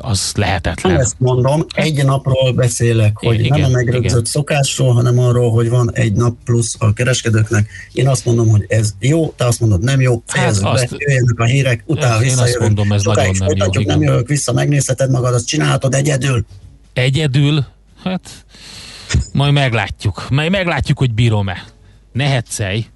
az lehetetlen. Nem ezt mondom, egy napról beszélek, hogy igen, nem a megrögzött igen. szokásról, hanem arról, hogy van egy nap plusz a kereskedőknek. Én azt mondom, hogy ez jó, te azt mondod, nem jó, fejezzük hát azt, be, jöjjenek a hírek, utána Én azt mondom, ez nagyon nem jó. Nem jövök vissza, megnézheted magad, azt csinálhatod egyedül. Egyedül? Hát, majd meglátjuk. Majd meglátjuk, hogy bírom-e. Ne hetszelj.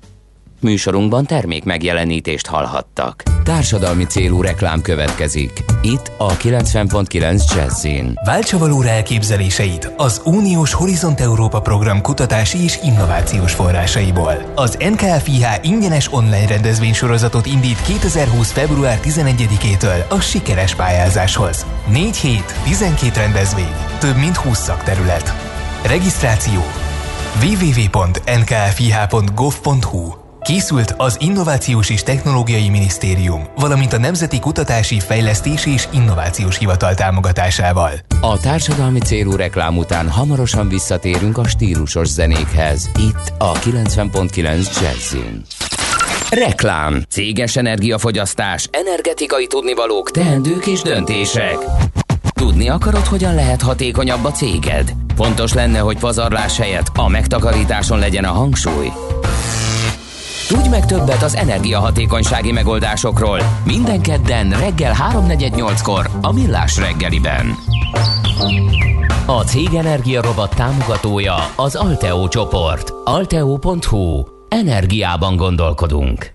Műsorunkban termék megjelenítést hallhattak. Társadalmi célú reklám következik. Itt a 90.9 Jazzin. Váltsa valóra elképzeléseit az Uniós Horizont Európa program kutatási és innovációs forrásaiból. Az NKFIH ingyenes online rendezvénysorozatot indít 2020. február 11-től a sikeres pályázáshoz. 4 hét, 12 rendezvény, több mint 20 szakterület. Regisztráció www.nkfih.gov.hu Készült az Innovációs és Technológiai Minisztérium, valamint a Nemzeti Kutatási, Fejlesztési és Innovációs Hivatal támogatásával. A társadalmi célú reklám után hamarosan visszatérünk a stílusos zenékhez. Itt a 90.9 Jazzin. Reklám. Céges energiafogyasztás, energetikai tudnivalók, teendők és döntések. Tudni akarod, hogyan lehet hatékonyabb a céged? Fontos lenne, hogy pazarlás helyett a megtakarításon legyen a hangsúly. Tudj meg többet az energiahatékonysági megoldásokról. Minden kedden reggel 3.48-kor a Millás reggeliben. A Cég Energia Robot támogatója az Alteo csoport. Alteo.hu. Energiában gondolkodunk.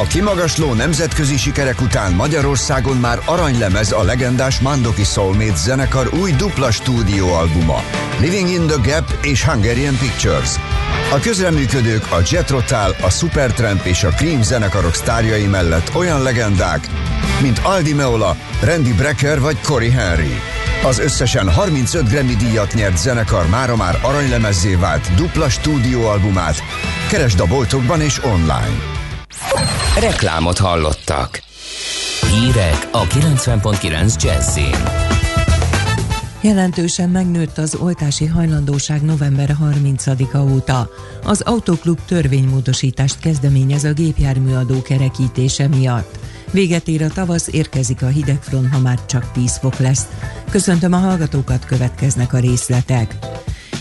A kimagasló nemzetközi sikerek után Magyarországon már aranylemez a legendás Mandoki Soulmates zenekar új dupla stúdióalbuma Living in the Gap és Hungarian Pictures. A közreműködők a Jet Rotal, a Supertramp és a Cream zenekarok sztárjai mellett olyan legendák, mint Aldi Meola, Randy Brecker vagy Cory Henry. Az összesen 35 Grammy díjat nyert zenekar mára már aranylemezzé vált dupla stúdióalbumát. Keresd a boltokban és online. Reklámot hallottak. Hírek a 90.9 Jazzin. Jelentősen megnőtt az oltási hajlandóság november 30-a óta. Az Autoklub törvénymódosítást kezdeményez a gépjárműadó kerekítése miatt. Véget ér a tavasz, érkezik a hidegfront, ha már csak 10 fok lesz. Köszöntöm a hallgatókat, következnek a részletek.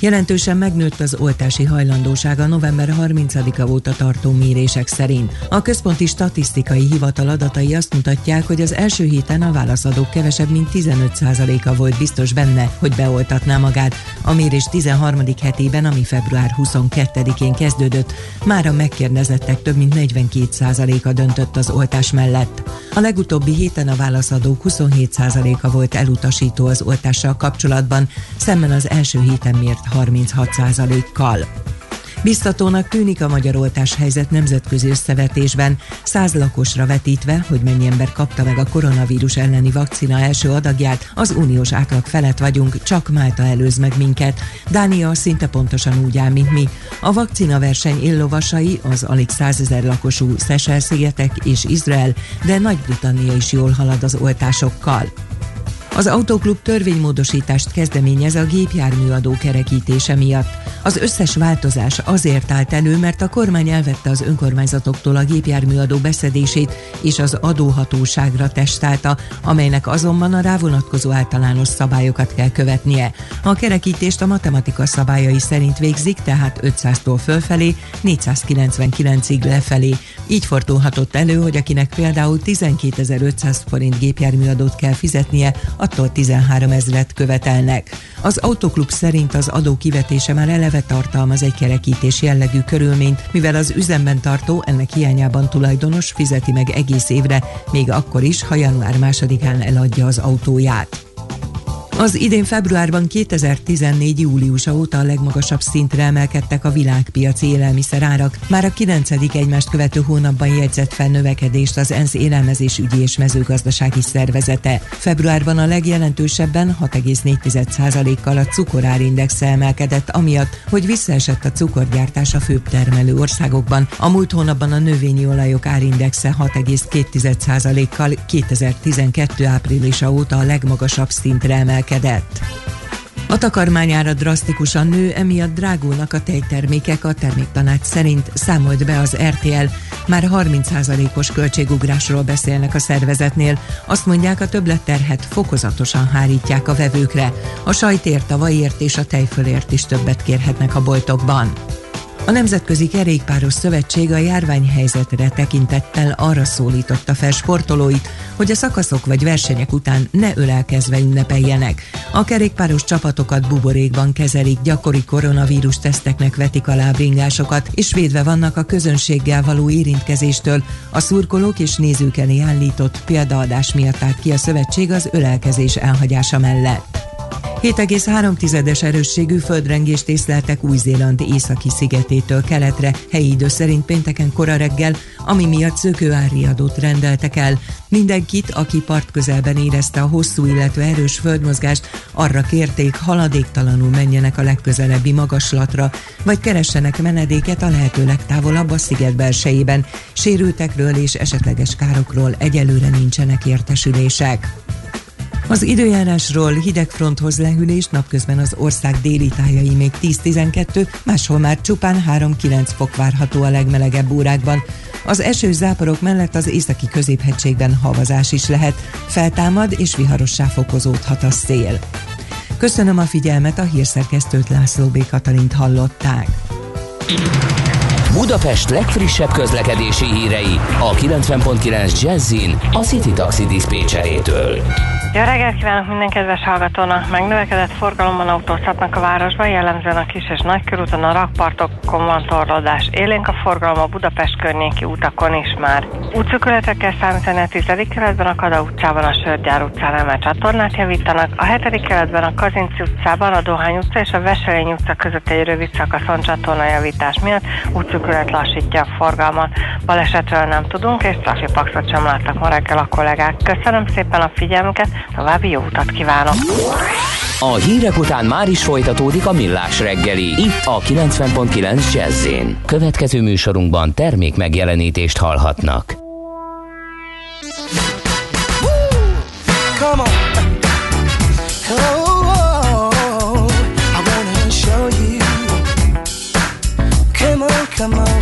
Jelentősen megnőtt az oltási hajlandósága november 30-a óta tartó mérések szerint. A Központi Statisztikai Hivatal adatai azt mutatják, hogy az első héten a válaszadók kevesebb, mint 15%-a volt biztos benne, hogy beoltatná magát. A mérés 13. hetében, ami február 22-én kezdődött, már a megkérdezettek több mint 42%-a döntött az oltás mellett. A legutóbbi héten a válaszadók 27%-a volt elutasító az oltással kapcsolatban, szemben az első héten mért 36%-kal. Biztatónak tűnik a magyar oltás helyzet nemzetközi összevetésben, száz lakosra vetítve, hogy mennyi ember kapta meg a koronavírus elleni vakcina első adagját, az uniós átlag felett vagyunk, csak Málta előz meg minket. Dánia szinte pontosan úgy áll, mint mi. A vakcina verseny illovasai az alig százezer lakosú Szesel-szigetek és Izrael, de Nagy-Britannia is jól halad az oltásokkal. Az Autóklub törvénymódosítást kezdeményez a gépjárműadó kerekítése miatt. Az összes változás azért állt elő, mert a kormány elvette az önkormányzatoktól a gépjárműadó beszedését és az adóhatóságra testálta, amelynek azonban a rávonatkozó általános szabályokat kell követnie. A kerekítést a matematika szabályai szerint végzik, tehát 500-tól fölfelé, 499-ig lefelé. Így fordulhatott elő, hogy akinek például 12.500 forint gépjárműadót kell fizetnie, attól 13 ezret követelnek. Az Autoklub szerint az adó kivetése már eleve tartalmaz egy kerekítés jellegű körülményt, mivel az üzemben tartó ennek hiányában tulajdonos fizeti meg egész évre, még akkor is, ha január másodikán eladja az autóját. Az idén februárban 2014. júliusa óta a legmagasabb szintre emelkedtek a világpiaci élelmiszerárak. Már a 9. egymást követő hónapban jegyzett fel növekedést az ENSZ élelmezésügyi és mezőgazdasági szervezete. Februárban a legjelentősebben 6,4%-kal a cukorárindexe emelkedett, amiatt, hogy visszaesett a cukorgyártás a főbb termelő országokban. A múlt hónapban a növényi olajok árindexe 6,2%-kal 2012. áprilisa óta a legmagasabb szintre emelkedett emelkedett. A takarmányára drasztikusan nő, emiatt drágulnak a tejtermékek, a terméktanács szerint számolt be az RTL. Már 30%-os költségugrásról beszélnek a szervezetnél. Azt mondják, a többletterhet fokozatosan hárítják a vevőkre. A sajtért, a vajért és a tejfölért is többet kérhetnek a boltokban. A Nemzetközi Kerékpáros Szövetség a járványhelyzetre tekintettel arra szólította fel sportolóit, hogy a szakaszok vagy versenyek után ne ölelkezve ünnepeljenek. A kerékpáros csapatokat buborékban kezelik, gyakori koronavírus teszteknek vetik alá bringásokat, és védve vannak a közönséggel való érintkezéstől. A szurkolók és nézők elé állított példaadás miatt állt ki a szövetség az ölelkezés elhagyása mellett. 7,3-es erősségű földrengést észleltek Új-Zéland északi szigetétől keletre, helyi idő szerint pénteken kora reggel, ami miatt szökőárriadót rendeltek el. Mindenkit, aki part közelben érezte a hosszú, illetve erős földmozgást, arra kérték, haladéktalanul menjenek a legközelebbi magaslatra, vagy keressenek menedéket a lehető legtávolabb a sziget belsejében. Sérültekről és esetleges károkról egyelőre nincsenek értesülések. Az időjárásról hidegfronthoz lehűlés napközben az ország déli tájai még 10-12, máshol már csupán 3-9 fok várható a legmelegebb órákban. Az esős záporok mellett az északi középhegységben havazás is lehet, feltámad és viharossá fokozódhat a szél. Köszönöm a figyelmet, a hírszerkesztőt László B. Katalint hallották. Budapest legfrissebb közlekedési hírei a 90.9 Jazzin a City Taxi Dispécsejétől. Jó reggelt kívánok minden kedves hallgatónak! Megnövekedett forgalomban autózhatnak a városban, jellemzően a kis és nagykörúton, a rakpartokon van torlódás. Élénk a forgalom a Budapest környéki utakon is már. Útszökületre kell számítani a 10. keletben, a Kada utcában, a Sörgyár utcán mert csatornát javítanak, a 7. keletben a Kazinci utcában, a Dohány utca és a Veselény utca között egy rövid szakaszon csatorna javítás miatt útszökület lassítja a forgalmat. Balesetről nem tudunk, és trafipaxot sem láttak ma reggel a kollégák. Köszönöm szépen a figyelmüket, További jó utat kívánok! A hírek után már is folytatódik a millás reggeli, itt a 90.9 jazz Következő műsorunkban termék megjelenítést hallhatnak. Come on. come come on,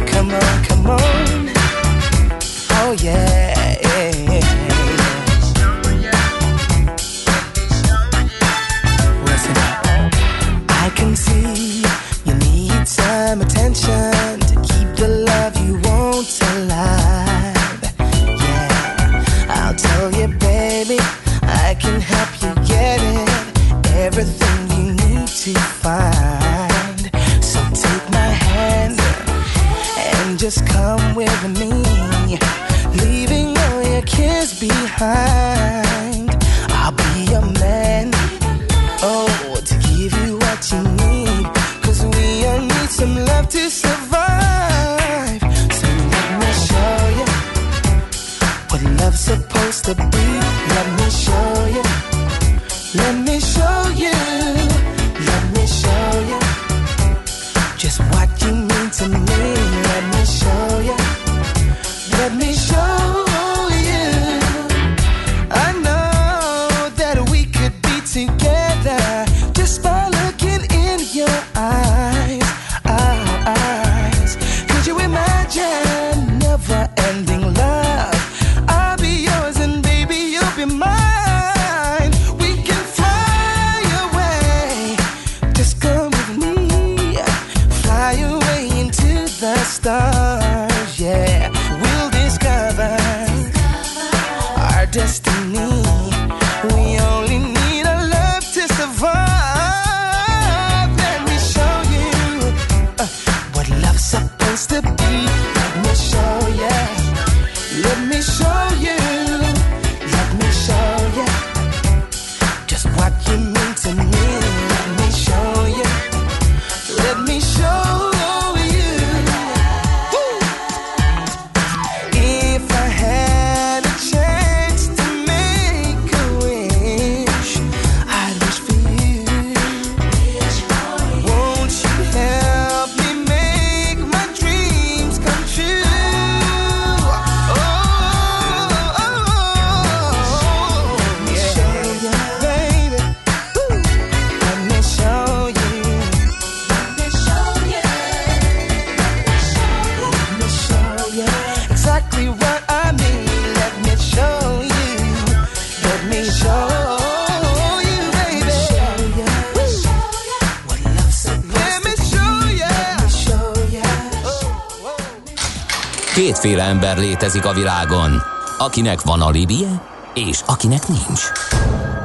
ember létezik a világon, akinek van alibije, és akinek nincs.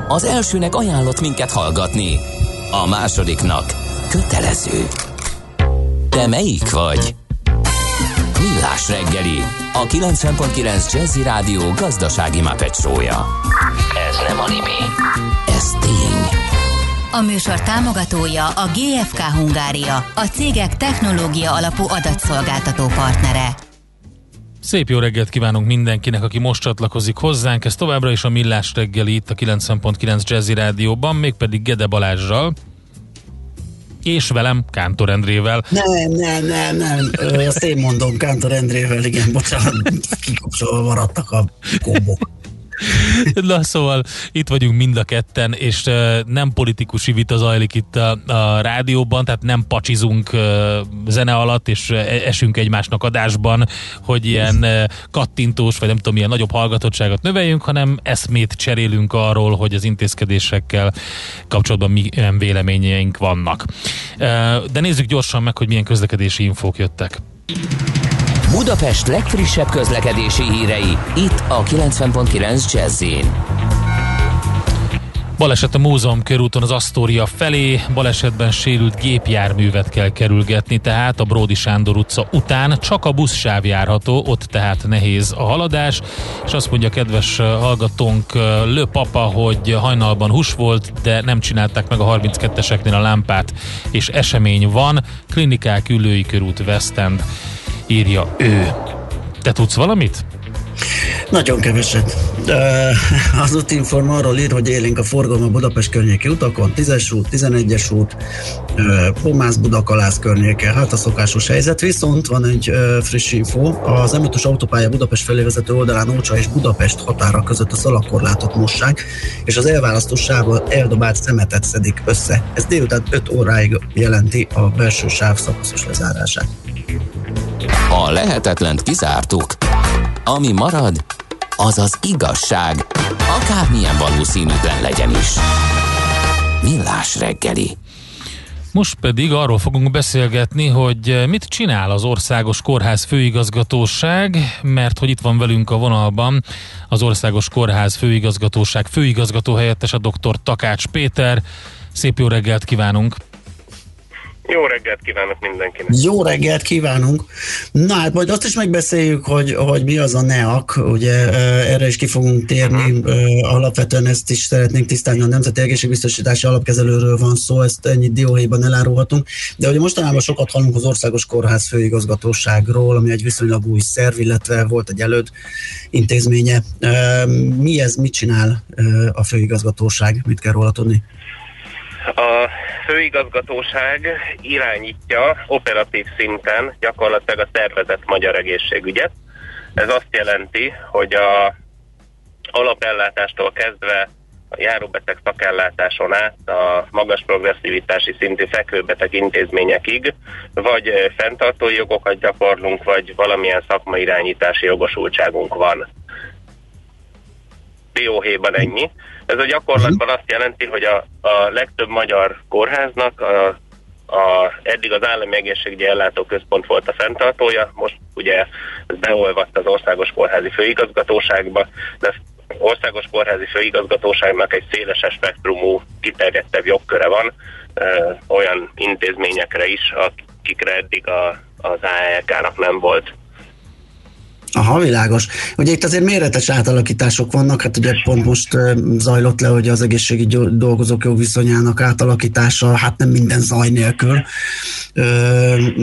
Az elsőnek ajánlott minket hallgatni, a másodiknak kötelező. Te melyik vagy? Millás reggeli, a 90.9 Jazzy Rádió gazdasági mapetsója. Ez nem animi, ez tény. A műsor támogatója a GFK Hungária, a cégek technológia alapú adatszolgáltató partnere. Szép jó reggelt kívánunk mindenkinek, aki most csatlakozik hozzánk. Ez továbbra is a Millás reggeli itt a 90.9 Jazzy Rádióban, mégpedig Gede Balázsral és velem, Kántor Endrével. Nem, nem, nem, nem, ezt én mondom Kántor Endrével, igen, bocsánat, kikapcsolva maradtak a kombok. Na szóval itt vagyunk mind a ketten, és nem politikusi vita zajlik itt a, a rádióban, tehát nem pacsizunk zene alatt, és uh, esünk egymásnak adásban, hogy ilyen kattintós, vagy nem tudom, ilyen nagyobb hallgatottságot növeljünk, hanem eszmét cserélünk arról, hogy az intézkedésekkel kapcsolatban milyen véleményeink vannak. De nézzük gyorsan meg, hogy milyen közlekedési infók jöttek. Budapest legfrissebb közlekedési hírei, itt a 90.9 jazz Baleset a Múzeum körúton az Asztória felé, balesetben sérült gépjárművet kell kerülgetni, tehát a Bródi Sándor utca után csak a buszsáv járható, ott tehát nehéz a haladás, és azt mondja kedves hallgatónk Lő Papa, hogy hajnalban hús volt, de nem csinálták meg a 32-eseknél a lámpát, és esemény van, klinikák ülői körút West End írja ő. Te tudsz valamit? Nagyon keveset. Az útinform arról ír, hogy élénk a forgalom a Budapest környéki utakon, 10-es út, 11-es út, Pomász Budakalász környéke, hát a szokásos helyzet. Viszont van egy friss info, az m autópálya Budapest felé vezető oldalán Ócsa és Budapest határa között a szalagkorlátot mossák, és az elválasztó sávon eldobált szemetet szedik össze. Ez délután 5 óráig jelenti a belső sáv szakaszos lezárását. A lehetetlent kizártuk. Ami marad, az az igazság, akármilyen valószínűtlen legyen is. Millás reggeli. Most pedig arról fogunk beszélgetni, hogy mit csinál az Országos Kórház Főigazgatóság, mert hogy itt van velünk a vonalban az Országos Kórház Főigazgatóság főigazgató helyettes a dr. Takács Péter. Szép jó reggelt kívánunk! Jó reggelt kívánok mindenkinek! Jó reggelt kívánunk! Na hát majd azt is megbeszéljük, hogy, hogy mi az a NEAK, ugye erre is ki fogunk térni, alapvetően ezt is szeretnénk tisztálni, a Nemzeti Egészségbiztosítási Alapkezelőről van szó, ezt ennyit dióhéjban elárulhatunk, de ugye mostanában sokat hallunk az Országos Kórház főigazgatóságról, ami egy viszonylag új szerv, illetve volt egy előd intézménye. Mi ez, mit csinál a főigazgatóság, mit kell róla tudni? A főigazgatóság irányítja operatív szinten gyakorlatilag a tervezett magyar egészségügyet. Ez azt jelenti, hogy a alapellátástól kezdve a járóbeteg szakellátáson át a magas progresszivitási szintű fekvőbeteg intézményekig, vagy fenntartó jogokat gyakorlunk, vagy valamilyen szakmai irányítási jogosultságunk van. Dióhéjban ennyi. Ez a gyakorlatban azt jelenti, hogy a, a legtöbb magyar kórháznak a, a, eddig az állami egészségügyi ellátó központ volt a fenntartója, most ugye ez beolvadt az országos kórházi főigazgatóságba, de országos kórházi főigazgatóságnak egy széleses spektrumú, kiterjedtebb jogköre van, ö, olyan intézményekre is, akikre eddig a, az AEK-nak nem volt Aha, világos. Ugye itt azért méretes átalakítások vannak, hát ugye pont most zajlott le, hogy az egészségügyi dolgozók jogviszonyának átalakítása, hát nem minden zaj nélkül,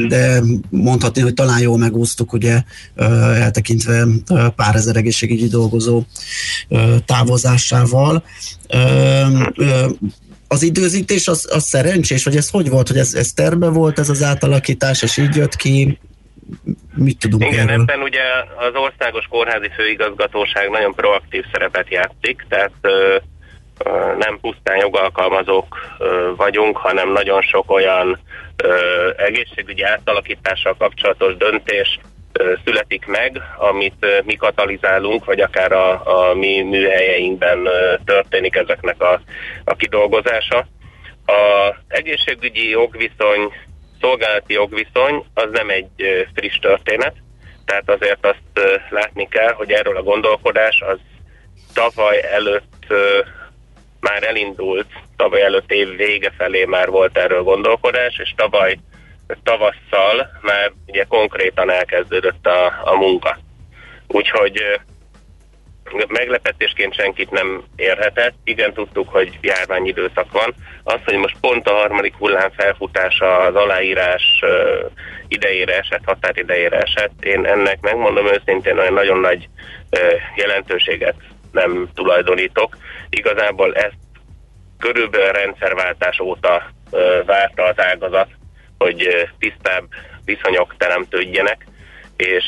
de mondhatni, hogy talán jól megúsztuk, ugye eltekintve pár ezer egészségügyi dolgozó távozásával. Az időzítés az, az szerencsés, vagy ez hogy volt, hogy ez, ez terve volt ez az átalakítás, és így jött ki, mit tudunk Igen, erről? ebben ugye az Országos Kórházi Főigazgatóság nagyon proaktív szerepet játszik, tehát ö, ö, nem pusztán jogalkalmazók ö, vagyunk, hanem nagyon sok olyan ö, egészségügyi átalakítással kapcsolatos döntés ö, születik meg, amit ö, mi katalizálunk, vagy akár a, a mi műhelyeinkben ö, történik ezeknek a, a kidolgozása. Az egészségügyi jogviszony szolgálati jogviszony az nem egy friss történet. Tehát azért azt látni kell, hogy erről a gondolkodás az tavaly előtt már elindult, tavaly előtt év vége felé már volt erről gondolkodás, és tavaly tavasszal már ugye konkrétan elkezdődött a, a munka. Úgyhogy meglepetésként senkit nem érhetett. Igen, tudtuk, hogy járványidőszak van. Az, hogy most pont a harmadik hullám felfutása az aláírás idejére esett, határidejére esett, én ennek megmondom őszintén, olyan nagyon nagy jelentőséget nem tulajdonítok. Igazából ezt körülbelül rendszerváltás óta várta az ágazat, hogy tisztább viszonyok teremtődjenek, és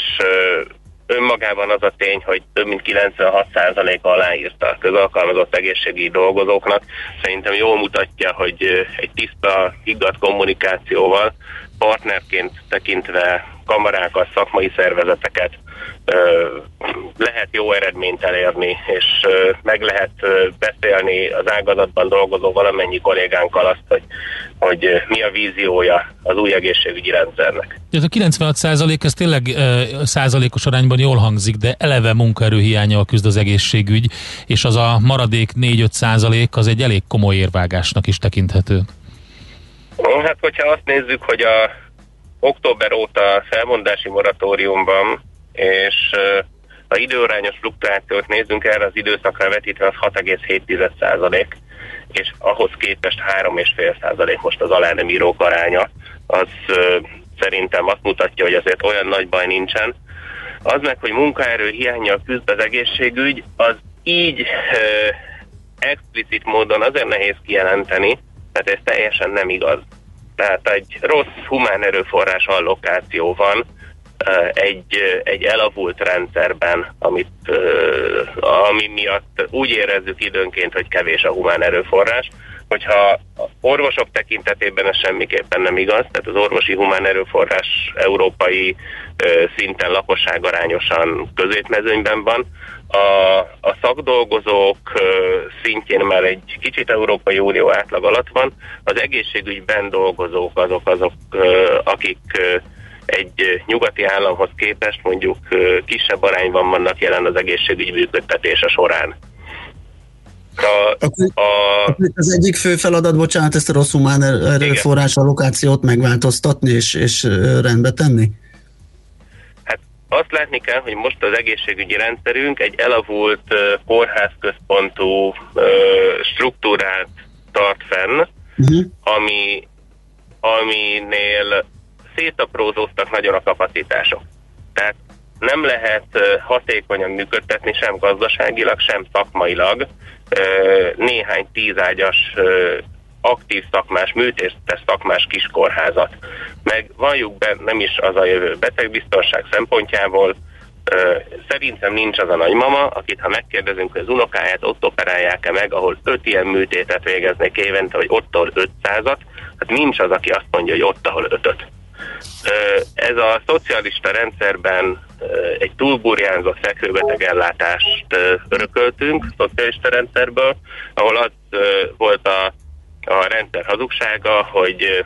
önmagában az a tény, hogy több mint 96% aláírta a közalkalmazott egészségügyi dolgozóknak, szerintem jól mutatja, hogy egy tiszta, higgadt kommunikációval, partnerként tekintve kamarákat, szakmai szervezeteket lehet jó eredményt elérni, és meg lehet beszélni az ágazatban dolgozó valamennyi kollégánkkal azt, hogy, hogy mi a víziója az új egészségügyi rendszernek. Ez a 96 százalék, ez tényleg százalékos arányban jól hangzik, de eleve munkaerőhiányjal küzd az egészségügy, és az a maradék 4-5 százalék az egy elég komoly érvágásnak is tekinthető. Hát, hogyha azt nézzük, hogy a október óta felmondási moratóriumban, és ha időrányos fluktuációt nézzünk erre az időszakra vetítve, az 6,7 és ahhoz képest 3,5% most az alá nem írók aránya, az szerintem azt mutatja, hogy azért olyan nagy baj nincsen. Az meg, hogy munkaerő hiányjal küzd az egészségügy, az így ö, explicit módon azért nehéz kijelenteni, mert ez teljesen nem igaz. Tehát egy rossz humán erőforrás allokáció van egy, egy elavult rendszerben, amit, ami miatt úgy érezzük időnként, hogy kevés a humán erőforrás, hogyha orvosok tekintetében ez semmiképpen nem igaz, tehát az orvosi humán erőforrás európai szinten lakosságarányosan középmezőnyben van, a, a szakdolgozók szintjén már egy kicsit Európai Unió átlag alatt van, az egészségügyben dolgozók azok azok, akik egy nyugati államhoz képest mondjuk kisebb arányban vannak jelen az egészségügyi működtetése során. A, a, az egyik fő feladat, bocsánat, ezt a rossz humán er- erőforrás allokációt megváltoztatni és, és rendbe tenni? Azt látni kell, hogy most az egészségügyi rendszerünk egy elavult kórházközpontú struktúrát tart fenn, uh-huh. ami, aminél szétaprózóztak nagyon a kapacitások. Tehát nem lehet hatékonyan működtetni sem gazdaságilag, sem szakmailag néhány tízágyas aktív szakmás, műtésztes szakmás kiskórházat. Meg valljuk be, nem is az a jövő betegbiztonság szempontjából, szerintem nincs az a nagymama, akit ha megkérdezünk, hogy az unokáját ott operálják-e meg, ahol öt ilyen műtétet végeznek évente, vagy ott, ahol 500-at, hát nincs az, aki azt mondja, hogy ott, ahol ötöt. Ez a szocialista rendszerben egy túlburjánzott fekvőbeteg ellátást örököltünk, szocialista rendszerből, ahol az volt a a rendszer hazugsága, hogy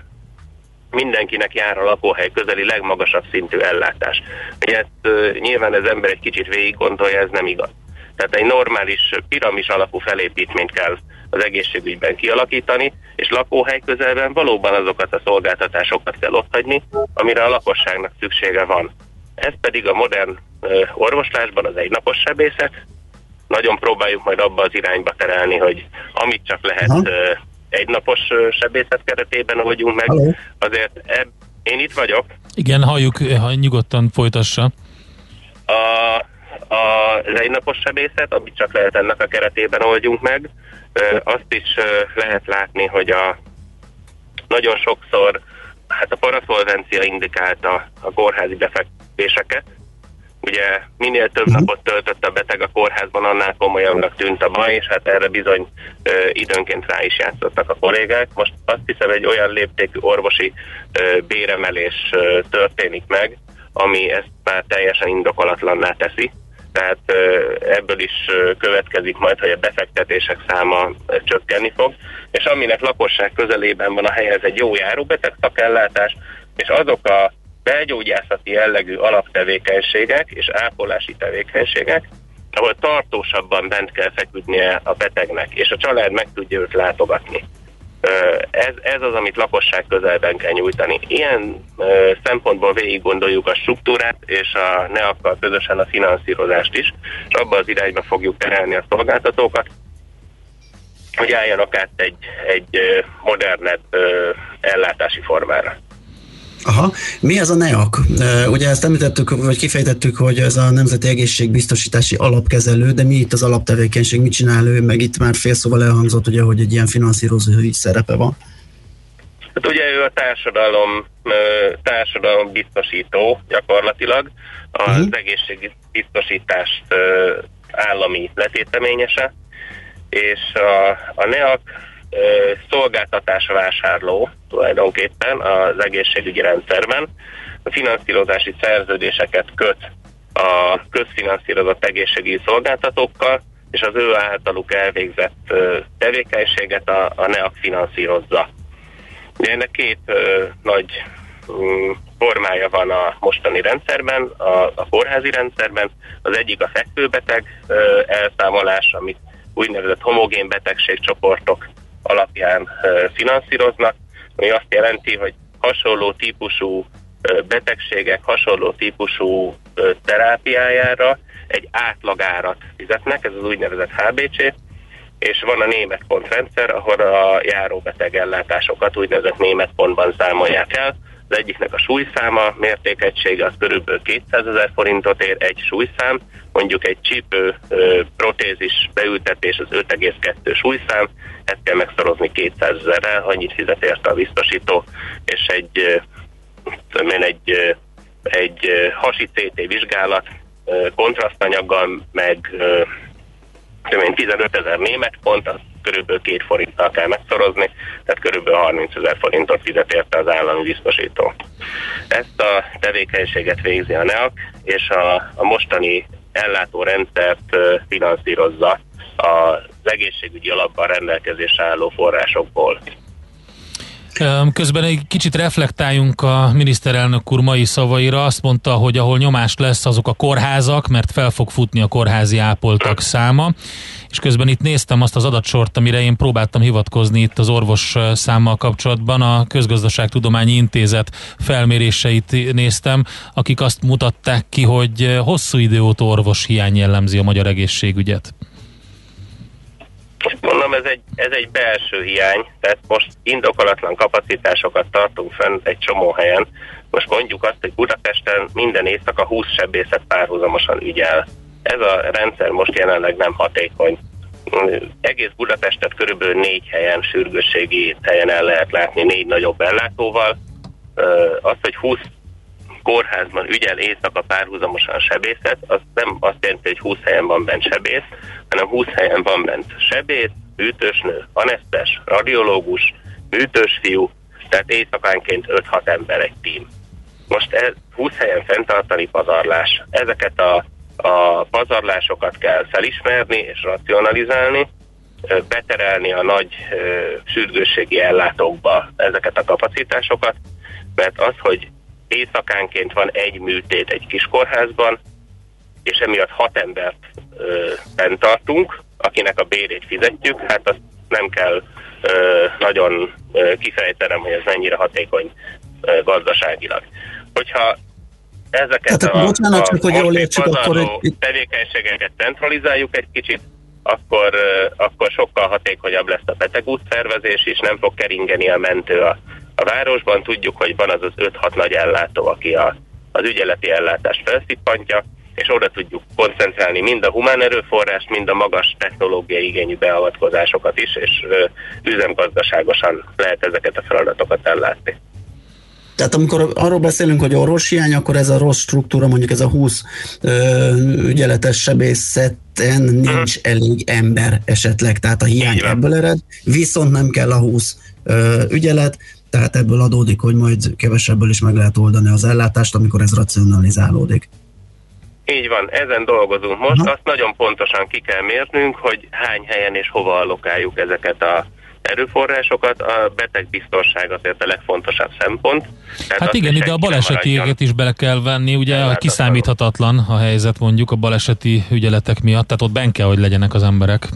mindenkinek jár a lakóhely közeli legmagasabb szintű ellátás. Ugye ezt nyilván az ember egy kicsit végig gondolja, ez nem igaz. Tehát egy normális piramis alapú felépítményt kell az egészségügyben kialakítani, és lakóhely közelben valóban azokat a szolgáltatásokat kell otthagyni, amire a lakosságnak szüksége van. Ez pedig a modern orvoslásban az egy napos sebészet. Nagyon próbáljuk majd abba az irányba terelni, hogy amit csak lehet uh-huh egynapos sebészet keretében vagyunk meg. Hello. Azért eb, én itt vagyok. Igen, halljuk, ha nyugodtan folytassa. A, az egynapos sebészet, amit csak lehet ennek a keretében oldjunk meg. Azt is lehet látni, hogy a nagyon sokszor hát a paraszolvencia indikálta a kórházi befektetéseket, Ugye minél több uh-huh. napot töltött a beteg a kórházban, annál komolyabbnak tűnt a baj, és hát erre bizony ö, időnként rá is játszottak a kollégák. Most azt hiszem egy olyan léptékű orvosi ö, béremelés ö, történik meg, ami ezt már teljesen indokolatlanná teszi. Tehát ebből is következik majd, hogy a befektetések száma csökkenni fog, és aminek lakosság közelében van a hely, ez egy jó járóbeteg szakellátás, és azok a belgyógyászati jellegű alaptevékenységek és ápolási tevékenységek, ahol tartósabban bent kell feküdnie a betegnek, és a család meg tudja őt látogatni. Ez, ez az, amit lakosság közelben kell nyújtani. Ilyen szempontból végig gondoljuk a struktúrát, és a NEAK-kal közösen a finanszírozást is, és abba az irányba fogjuk terelni a szolgáltatókat, hogy álljanak át egy, egy modernebb ellátási formára. Aha. Mi ez a NEAK? Ugye ezt említettük, vagy kifejtettük, hogy ez a Nemzeti Egészségbiztosítási Alapkezelő, de mi itt az alaptevékenység, mit csinál ő, meg itt már félszóval elhangzott, ugye, hogy egy ilyen finanszírozói szerepe van. Hát ugye ő a társadalom, társadalom biztosító gyakorlatilag, az uh-huh. egészségbiztosítást állami letéteményese, és a, a NEAK szolgáltatásvásárló tulajdonképpen az egészségügyi rendszerben. Finanszírozási szerződéseket köt a közfinanszírozott egészségügyi szolgáltatókkal, és az ő általuk elvégzett tevékenységet a, a NEAK finanszírozza. Ugye ennek két ö, nagy ö, formája van a mostani rendszerben, a, a kórházi rendszerben. Az egyik a fekvőbeteg ö, elszámolás, amit úgynevezett homogén betegségcsoportok alapján finanszíroznak, ami azt jelenti, hogy hasonló típusú betegségek, hasonló típusú terápiájára egy átlagárat fizetnek, ez az úgynevezett HBC, és van a német pontrendszer, ahol a járóbeteg ellátásokat úgynevezett német pontban számolják el, az egyiknek a súlyszáma mértékegysége az körülbelül 200 ezer forintot ér egy súlyszám, mondjuk egy csípő protézis beültetés az 5,2 súlyszám, ezt kell megszorozni 200 ezerrel, annyit fizet érte a biztosító, és egy, én, egy, egy hasi CT vizsgálat kontrasztanyaggal, meg 15 ezer német pont, az körülbelül két forinttal kell megszorozni, tehát körülbelül 30 ezer forintot fizet érte az állami biztosító. Ezt a tevékenységet végzi a NEAK, és a, a mostani ellátórendszert finanszírozza az egészségügyi alapban rendelkezésre álló forrásokból. Közben egy kicsit reflektáljunk a miniszterelnök úr mai szavaira. Azt mondta, hogy ahol nyomás lesz, azok a kórházak, mert fel fog futni a kórházi ápoltak száma. És közben itt néztem azt az adatsort, amire én próbáltam hivatkozni itt az orvos számmal kapcsolatban. A Közgazdaságtudományi Intézet felméréseit néztem, akik azt mutatták ki, hogy hosszú idő óta orvos hiány jellemzi a magyar egészségügyet. Mondom, ez egy, ez egy belső hiány, tehát most indokolatlan kapacitásokat tartunk fenn egy csomó helyen. Most mondjuk azt, hogy Budapesten minden éjszaka 20 sebészet párhuzamosan ügyel. Ez a rendszer most jelenleg nem hatékony. Egész Budapestet körülbelül négy helyen, sürgősségi helyen el lehet látni, négy nagyobb ellátóval. Az, hogy 20 kórházban ügyel éjszaka párhuzamosan sebészet, az nem azt jelenti, hogy 20 helyen van bent sebész, hanem 20 helyen van bent sebész, műtősnő, anesztes, radiológus, műtős fiú, tehát éjszakánként 5-6 ember egy tím. Most ez 20 helyen fenntartani pazarlás. Ezeket a, a pazarlásokat kell felismerni és racionalizálni, beterelni a nagy ö, sürgősségi ellátókba ezeket a kapacitásokat, mert az, hogy éjszakánként van egy műtét egy kiskórházban, és emiatt hat embert ö, tartunk, akinek a bérét fizetjük, hát azt nem kell ö, nagyon ö, kifejtenem, hogy ez mennyire hatékony ö, gazdaságilag. Hogyha ezeket hát, a, bocsánat, a, csak, hogy jól értsük, akkor egy... tevékenységeket centralizáljuk egy kicsit, akkor, akkor sokkal hatékonyabb lesz a betegútszervezés, és nem fog keringeni a mentő a a városban tudjuk, hogy van az az 5-6 nagy ellátó, aki a, az ügyeleti ellátást felszippantja, és oda tudjuk koncentrálni mind a humán erőforrás, mind a magas technológiai igényű beavatkozásokat is, és üzemgazdaságosan lehet ezeket a feladatokat ellátni. Tehát amikor arról beszélünk, hogy orvoshiány, akkor ez a rossz struktúra, mondjuk ez a 20 ö, ügyeletes sebészeten nincs uh-huh. elég ember esetleg, tehát a hiány ebből ered, viszont nem kell a 20 ö, ügyelet, tehát ebből adódik, hogy majd kevesebből is meg lehet oldani az ellátást, amikor ez racionalizálódik. Így van, ezen dolgozunk most. Aha. Azt nagyon pontosan ki kell mérnünk, hogy hány helyen és hova allokáljuk ezeket a, erőforrásokat, a betegbiztonság azért a legfontosabb szempont. Tehát hát igen, ide a baleseti is bele kell venni, ugye kiszámíthatatlan a helyzet mondjuk a baleseti ügyeletek miatt, tehát ott ben kell, hogy legyenek az emberek.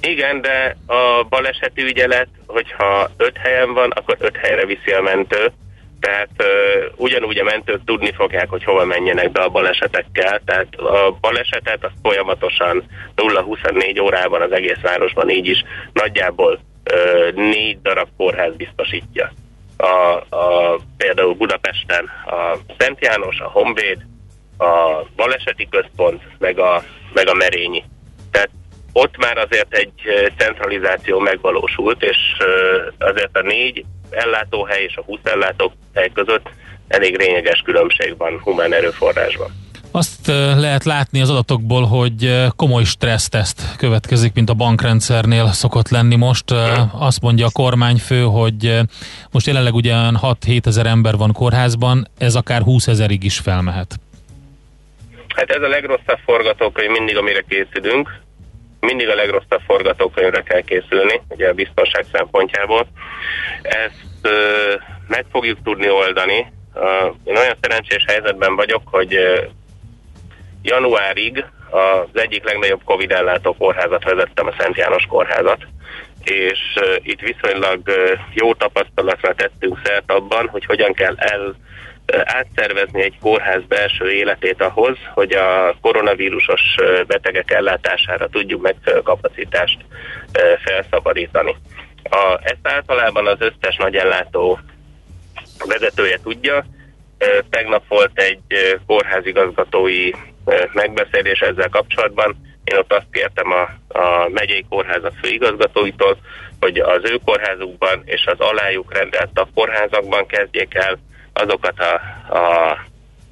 Igen, de a baleseti ügyelet, hogyha öt helyen van, akkor öt helyre viszi a mentő, tehát uh, ugyanúgy a mentők tudni fogják, hogy hova menjenek be a balesetekkel, tehát a balesetet az folyamatosan 0-24 órában az egész városban így is nagyjából uh, négy darab kórház biztosítja. A, a, például Budapesten a Szent János, a Honvéd, a Baleseti Központ, meg a, meg a Merényi. Tehát ott már azért egy centralizáció megvalósult, és azért a négy ellátóhely és a 20 ellátóhely között elég lényeges különbség van humán erőforrásban. Azt lehet látni az adatokból, hogy komoly stresszteszt következik, mint a bankrendszernél szokott lenni most. Azt mondja a kormányfő, hogy most jelenleg ugyan 6-7 ezer ember van kórházban, ez akár 20 ezerig is felmehet. Hát ez a legrosszabb forgatókönyv mindig, amire készülünk mindig a legrosszabb forgatókönyvre kell készülni, ugye a biztonság szempontjából. Ezt ö, meg fogjuk tudni oldani. Uh, én olyan szerencsés helyzetben vagyok, hogy uh, januárig az egyik legnagyobb Covid ellátó kórházat vezettem, a Szent János kórházat, és uh, itt viszonylag jó tapasztalatra tettünk szert abban, hogy hogyan kell el átszervezni egy kórház belső életét ahhoz, hogy a koronavírusos betegek ellátására tudjuk meg kapacitást felszabadítani. A, ezt általában az összes nagy ellátó vezetője tudja. Tegnap volt egy kórházigazgatói megbeszélés ezzel kapcsolatban. Én ott azt kértem a, a megyei kórházak főigazgatóitól, hogy az ő kórházukban és az alájuk rendelt a kórházakban kezdjék el azokat a, a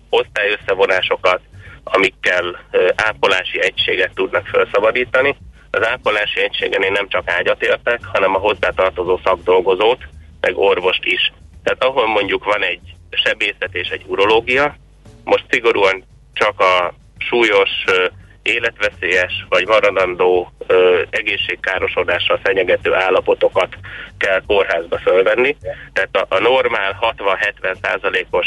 osztályösszevonásokat, amikkel ápolási egységet tudnak felszabadítani. Az ápolási egységen én nem csak ágyat értek, hanem a hozzátartozó szakdolgozót, meg orvost is. Tehát ahol mondjuk van egy sebészet és egy urológia, most szigorúan csak a súlyos, életveszélyes vagy maradandó ö, egészségkárosodással fenyegető állapotokat kell kórházba fölvenni. Tehát a, a normál 60-70 százalékos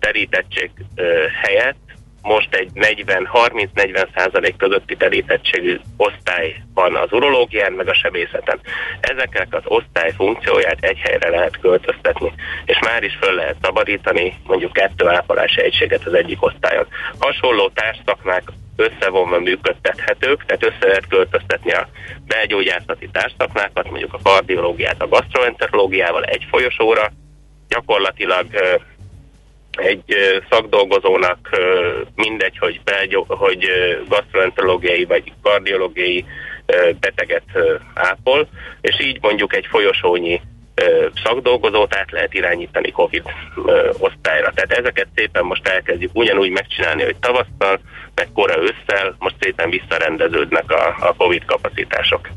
terítettség ö, helyett most egy 40-30-40 százalék közötti terítettségű osztály van az urológián, meg a sebészeten. Ezeknek az osztály funkcióját egy helyre lehet költöztetni, és már is föl lehet szabadítani mondjuk kettő ápolási egységet az egyik osztályon. Hasonló társszakmák összevonva működtethetők, tehát össze lehet költöztetni a belgyógyászati társszakmákat, mondjuk a kardiológiát a gastroenterológiával egy folyosóra, gyakorlatilag egy szakdolgozónak mindegy, hogy, belgyó, hogy gastroenterológiai vagy kardiológiai beteget ápol, és így mondjuk egy folyosónyi szakdolgozót át lehet irányítani COVID osztályra. Tehát ezeket szépen most elkezdjük ugyanúgy megcsinálni, hogy tavasszal, meg kora ősszel, most szépen visszarendeződnek a, a COVID kapacitások.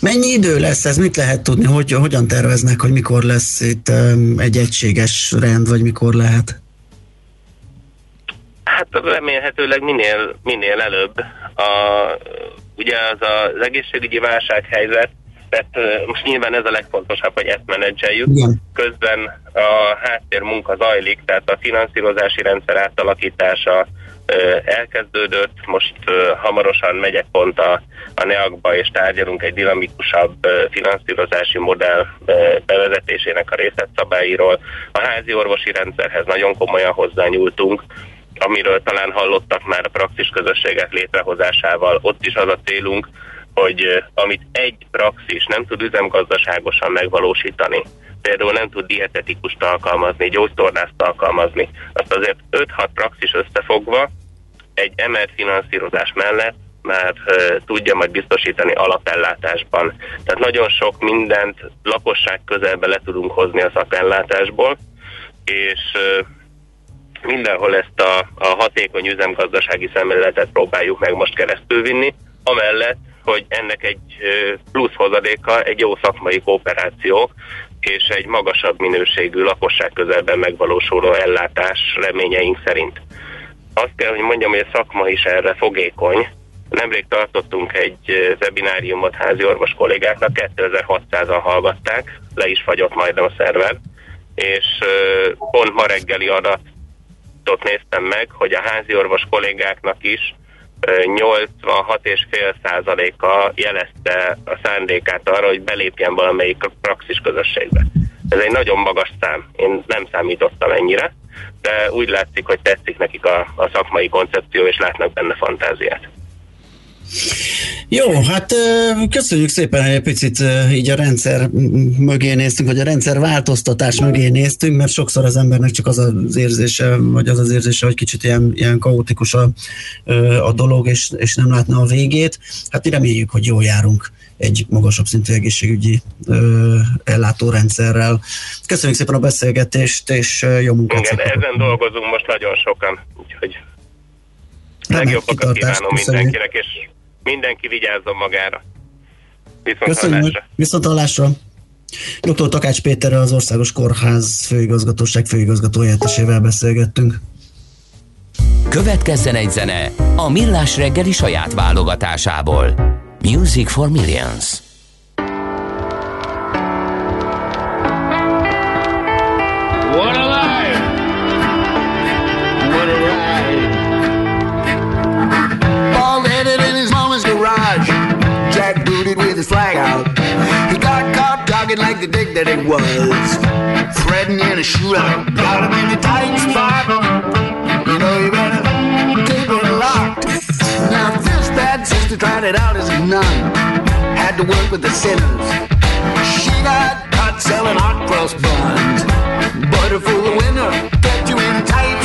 Mennyi idő lesz ez? Mit lehet tudni? Hogy, hogyan terveznek, hogy mikor lesz itt egy egységes rend, vagy mikor lehet? Hát remélhetőleg minél, minél előbb. A, ugye az az egészségügyi válsághelyzet, tehát most nyilván ez a legfontosabb, hogy ezt menedzseljük. Igen. Közben a háttér munka zajlik, tehát a finanszírozási rendszer átalakítása elkezdődött, most hamarosan megyek pont a, a NEAK-ba, és tárgyalunk egy dinamikusabb finanszírozási modell bevezetésének a részletszabályról. A házi orvosi rendszerhez nagyon komolyan hozzányúltunk, amiről talán hallottak már a praxis közösségek létrehozásával. Ott is az a célunk, hogy amit egy praxis nem tud üzemgazdaságosan megvalósítani, például nem tud dietetikust alkalmazni, gyógytornászt alkalmazni, azt azért 5-6 praxis összefogva egy emelt finanszírozás mellett már uh, tudja majd biztosítani alapellátásban. Tehát nagyon sok mindent lakosság közelbe le tudunk hozni a szakellátásból, és uh, mindenhol ezt a, a hatékony üzemgazdasági szemléletet próbáljuk meg most keresztül vinni, amellett, hogy ennek egy plusz hozadéka egy jó szakmai kooperáció, és egy magasabb minőségű lakosság közelben megvalósuló ellátás reményeink szerint. Azt kell, hogy mondjam, hogy a szakma is erre fogékony, Nemrég tartottunk egy webináriumot házi orvos kollégáknak, 2600-an hallgatták, le is fagyott majdnem a szerver, és pont ma reggeli adatot néztem meg, hogy a házi orvos kollégáknak is 86,5%-a jelezte a szándékát arra, hogy belépjen valamelyik praxis közösségbe. Ez egy nagyon magas szám, én nem számítottam ennyire, de úgy látszik, hogy tetszik nekik a, a szakmai koncepció, és látnak benne fantáziát. Jó, hát köszönjük szépen, hogy egy picit így a rendszer mögé néztünk, vagy a rendszer változtatás mögé néztünk, mert sokszor az embernek csak az az érzése, vagy az az érzése, hogy kicsit ilyen, ilyen kaotikus a, a dolog, és, és nem látna a végét. Hát reméljük, hogy jól járunk egy magasabb szintű egészségügyi ö, ellátórendszerrel. Köszönjük szépen a beszélgetést, és jó munkát! Igen, ezen dolgozunk most nagyon sokan, úgyhogy legjobbakat kívánom mindenkinek, és mindenki vigyázzon magára. Viszont Viszont hallásra. Dr. Takács Péterrel az Országos Kórház főigazgatóság főigazgatójáttesével beszélgettünk. Következzen egy zene a Millás reggeli saját válogatásából. Music for Millions. His flag out. He got caught talking like the dick that it was, threading in a shootout. Got him in a tight spot. You know you better keep it locked. Now this bad sister tried it out as a nun, had to work with the sinners. She got caught selling hot cross buns. But a fool of winner kept you in tight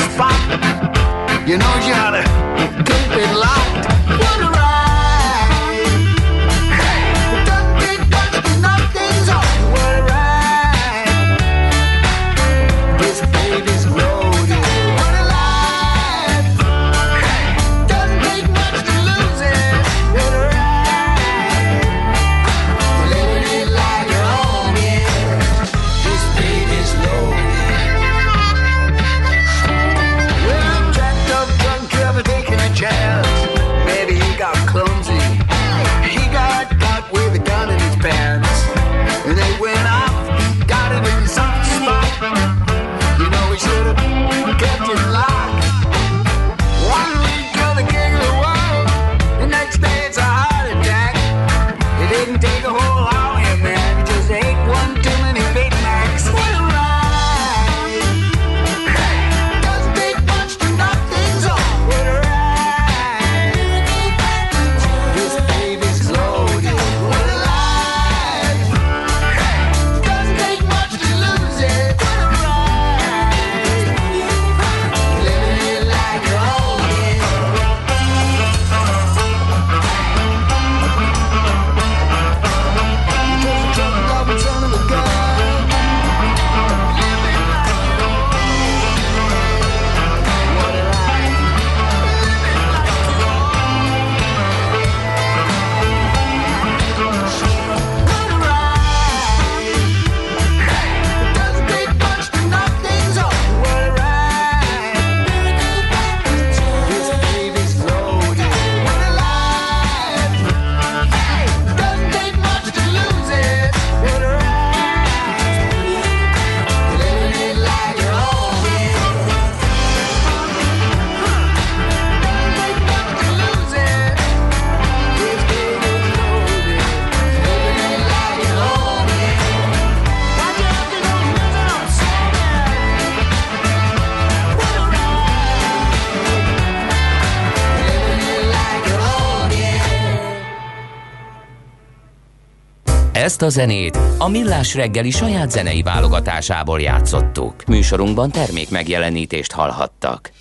Ezt a zenét a Millás reggeli saját zenei válogatásából játszottuk. Műsorunkban termék megjelenítést hallhattak.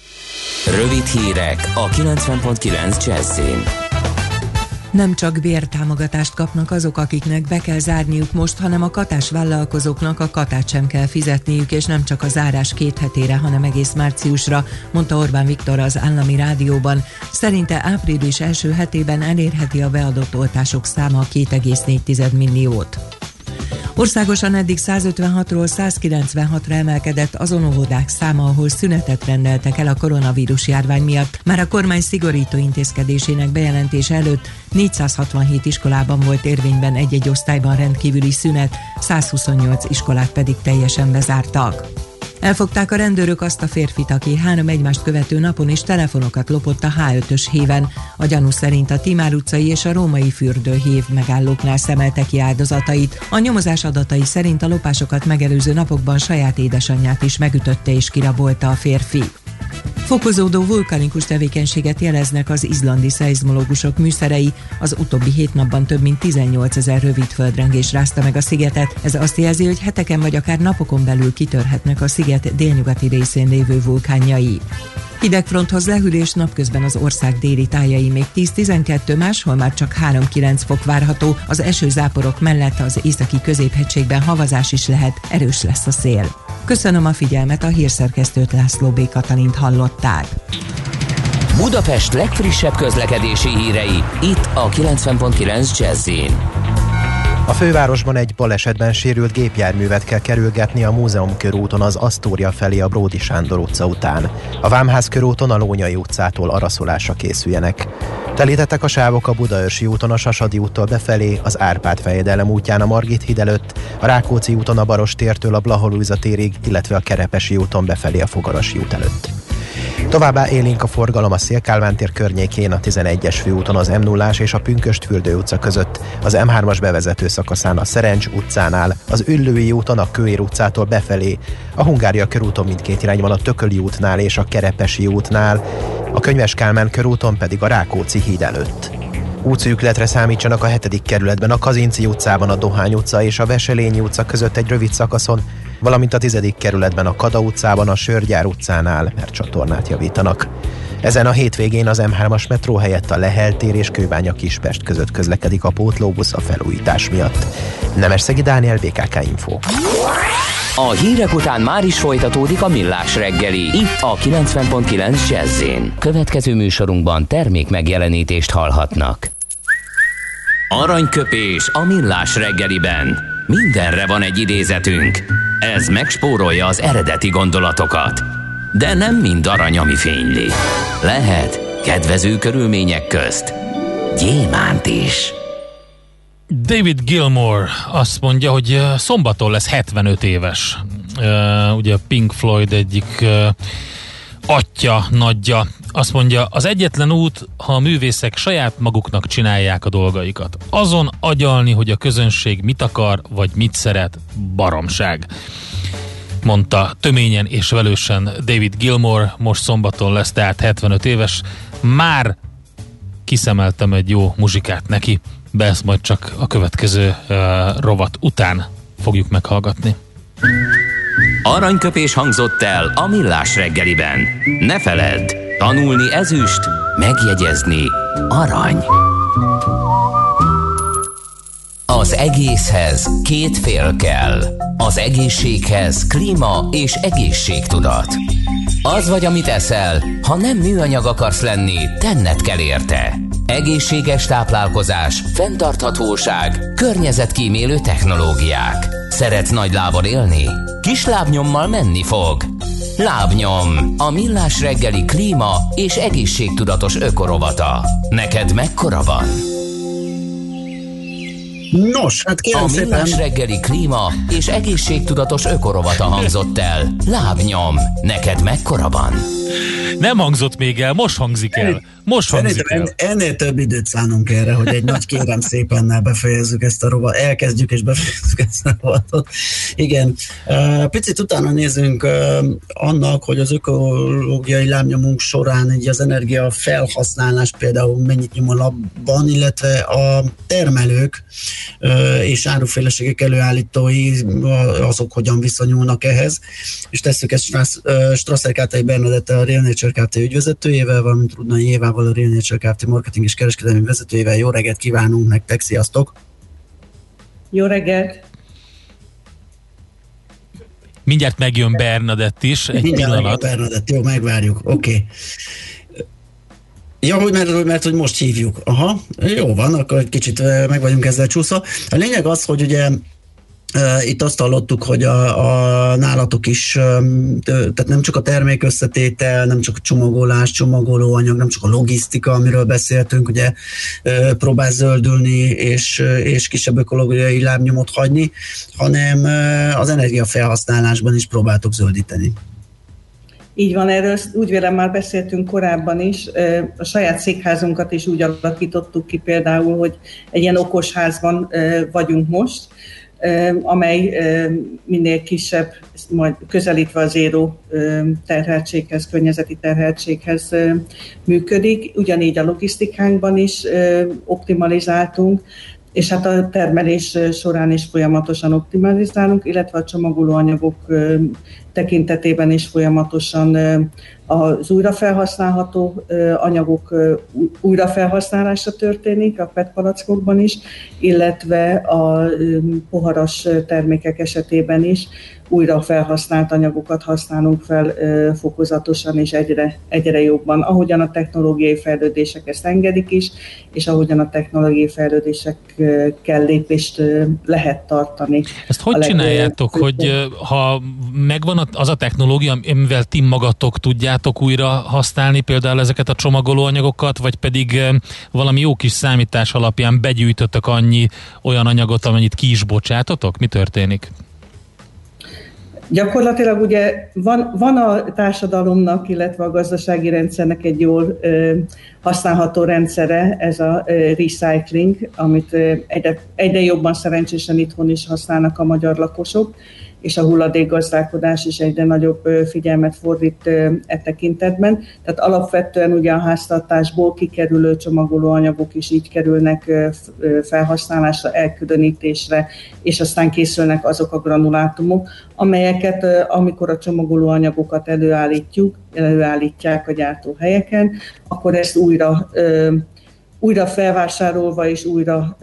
Rövid hírek a 90.9 Jazzin. Nem csak bértámogatást kapnak azok, akiknek be kell zárniuk most, hanem a katás vállalkozóknak a katát sem kell fizetniük, és nem csak a zárás két hetére, hanem egész márciusra, mondta Orbán Viktor az állami rádióban. Szerinte április első hetében elérheti a beadott oltások száma 2,4 milliót. Országosan eddig 156-ról 196-ra emelkedett azon óvodák száma, ahol szünetet rendeltek el a koronavírus járvány miatt. Már a kormány szigorító intézkedésének bejelentése előtt 467 iskolában volt érvényben egy-egy osztályban rendkívüli szünet, 128 iskolát pedig teljesen bezártak. Elfogták a rendőrök azt a férfit, aki három egymást követő napon is telefonokat lopott a H5-ös héven. A gyanú szerint a Timár utcai és a római fürdő hév megállóknál szemelte ki áldozatait. A nyomozás adatai szerint a lopásokat megelőző napokban saját édesanyját is megütötte és kirabolta a férfi. Fokozódó vulkanikus tevékenységet jeleznek az izlandi szeizmológusok műszerei. Az utóbbi hét napban több mint 18 ezer rövid földrengés rázta meg a szigetet. Ez azt jelzi, hogy heteken vagy akár napokon belül kitörhetnek a sziget délnyugati részén lévő vulkánjai. Hidegfronthoz lehűlés napközben az ország déli tájai még 10-12, máshol már csak 3-9 fok várható. Az esőzáporok mellett az északi középhegységben havazás is lehet, erős lesz a szél. Köszönöm a figyelmet, a hírszerkesztőt László B. Katalint hallották. Budapest legfrissebb közlekedési hírei, itt a 90.9 jazz a fővárosban egy balesetben sérült gépjárművet kell kerülgetni a Múzeum körúton az Asztória felé a Bródi Sándor utca után. A Vámház körúton a Lónyai utcától araszolásra készüljenek. Telítettek a sávok a Budaörsi úton a Sasadi úttól befelé, az Árpád fejedelem útján a Margit híd előtt, a Rákóczi úton a Barostértől a Blaholújza térig, illetve a Kerepesi úton befelé a Fogarasi út előtt. Továbbá élénk a forgalom a Szélkálmán tér környékén, a 11-es főúton az m 0 és a Pünköst fürdő utca között, az M3-as bevezető szakaszán a Szerencs utcánál, az Üllői úton a Kőér utcától befelé, a Hungária körúton mindkét irányban a Tököli útnál és a Kerepesi útnál, a Könyves Kálmán körúton pedig a Rákóczi híd előtt. Útszűkletre számítsanak a 7. kerületben, a Kazinci utcában, a Dohány utca és a Veselényi utca között egy rövid szakaszon, valamint a 10. kerületben a Kada utcában, a Sörgyár utcánál, mert csatornát javítanak. Ezen a hétvégén az M3-as metró helyett a Lehel tér és Kőbánya Kispest között közlekedik a pótlóbusz a felújítás miatt. Szegi Dániel, BKK Info. A hírek után már is folytatódik a millás reggeli. Itt a 90.9 jazz Következő műsorunkban termék megjelenítést hallhatnak. Aranyköpés a millás reggeliben. Mindenre van egy idézetünk. Ez megspórolja az eredeti gondolatokat. De nem mind arany, ami fényli. Lehet kedvező körülmények közt gyémánt is. David Gilmore azt mondja, hogy szombaton lesz 75 éves. Uh, ugye Pink Floyd egyik uh, atya, nagyja. Azt mondja, az egyetlen út, ha a művészek saját maguknak csinálják a dolgaikat. Azon agyalni, hogy a közönség mit akar, vagy mit szeret, baromság mondta töményen és velősen David Gilmore, most szombaton lesz, tehát 75 éves. Már kiszemeltem egy jó muzsikát neki de ezt majd csak a következő uh, rovat után fogjuk meghallgatni. Aranyköpés hangzott el a millás reggeliben. Ne feledd, tanulni ezüst, megjegyezni arany. Az egészhez két fél kell. Az egészséghez klíma és egészségtudat. Az vagy, amit eszel, ha nem műanyag akarsz lenni, tenned kell érte. Egészséges táplálkozás, fenntarthatóság, környezetkímélő technológiák. Szeretsz nagy lábon élni? Kis lábnyommal menni fog. Lábnyom, a millás reggeli klíma és egészségtudatos ökorovata. Neked mekkora van? Nos, hát kérem a szépen... A reggeli klíma és egészségtudatos ökorovata hangzott el. Lábnyom, neked mekkora van? Nem hangzott még el, most hangzik el. Most hangzik el. Ennél több időt szánunk erre, hogy egy nagy kérem szépennel befejezzük ezt a rovat, elkezdjük és befejezzük ezt a rovatot. Igen, picit utána nézünk annak, hogy az ökológiai lábnyomunk során így az energia felhasználás például mennyit nyom a labban, illetve a termelők és áruféleségek előállítói azok hogyan viszonyulnak ehhez, és tesszük ezt Strasser Kátai Bernadette a Real Nature Kft. ügyvezetőjével, valamint Rudnai Évával a Real Nature Kft. marketing és kereskedelmi vezetőjével. Jó reggelt kívánunk nektek, sziasztok! Jó reggelt! Mindjárt megjön Bernadett is, egy Mindjárt pillanat. Bernadett, jó, megvárjuk, oké. Okay. Ja, hogy mert, mert hogy most hívjuk. Aha, jó van, akkor egy kicsit meg vagyunk ezzel csúszva. A lényeg az, hogy ugye Itt azt hallottuk, hogy a, a nálatok is, tehát nem csak a termékösszetétel, nem csak a csomagolás, csomagolóanyag, nem csak a logisztika, amiről beszéltünk, ugye próbál zöldülni és, és kisebb ökológiai lábnyomot hagyni, hanem az energiafelhasználásban is próbáltok zöldíteni. Így van, erről úgy vélem már beszéltünk korábban is. A saját székházunkat is úgy alakítottuk ki például, hogy egy ilyen okos házban vagyunk most, amely minél kisebb, majd közelítve az éró terheltséghez, környezeti terheltséghez működik. Ugyanígy a logisztikánkban is optimalizáltunk, és hát a termelés során is folyamatosan optimalizálunk, illetve a csomagolóanyagok tekintetében is folyamatosan az újrafelhasználható anyagok újrafelhasználása történik, a PET palackokban is, illetve a poharas termékek esetében is újra felhasznált anyagokat használunk fel fokozatosan és egyre, egyre jobban, ahogyan a technológiai fejlődések ezt engedik is, és ahogyan a technológiai fejlődésekkel lépést lehet tartani. Ezt hogy csináljátok, hogy ha megvan az a technológia, amivel ti magatok tudjátok újra használni például ezeket a csomagolóanyagokat, vagy pedig valami jó kis számítás alapján begyűjtöttek annyi olyan anyagot, amennyit ki is bocsátotok? Mi történik? Gyakorlatilag ugye van, van a társadalomnak, illetve a gazdasági rendszernek egy jól ö, használható rendszere, ez a ö, recycling, amit ö, egyre, egyre jobban szerencsésen itthon is használnak a magyar lakosok és a hulladékgazdálkodás is egyre nagyobb figyelmet fordít e tekintetben. Tehát alapvetően ugye a háztartásból kikerülő csomagolóanyagok is így kerülnek felhasználásra, elkülönítésre, és aztán készülnek azok a granulátumok, amelyeket, amikor a csomagolóanyagokat előállítjuk, előállítják a gyártóhelyeken, akkor ezt újra újra felvásárolva és újra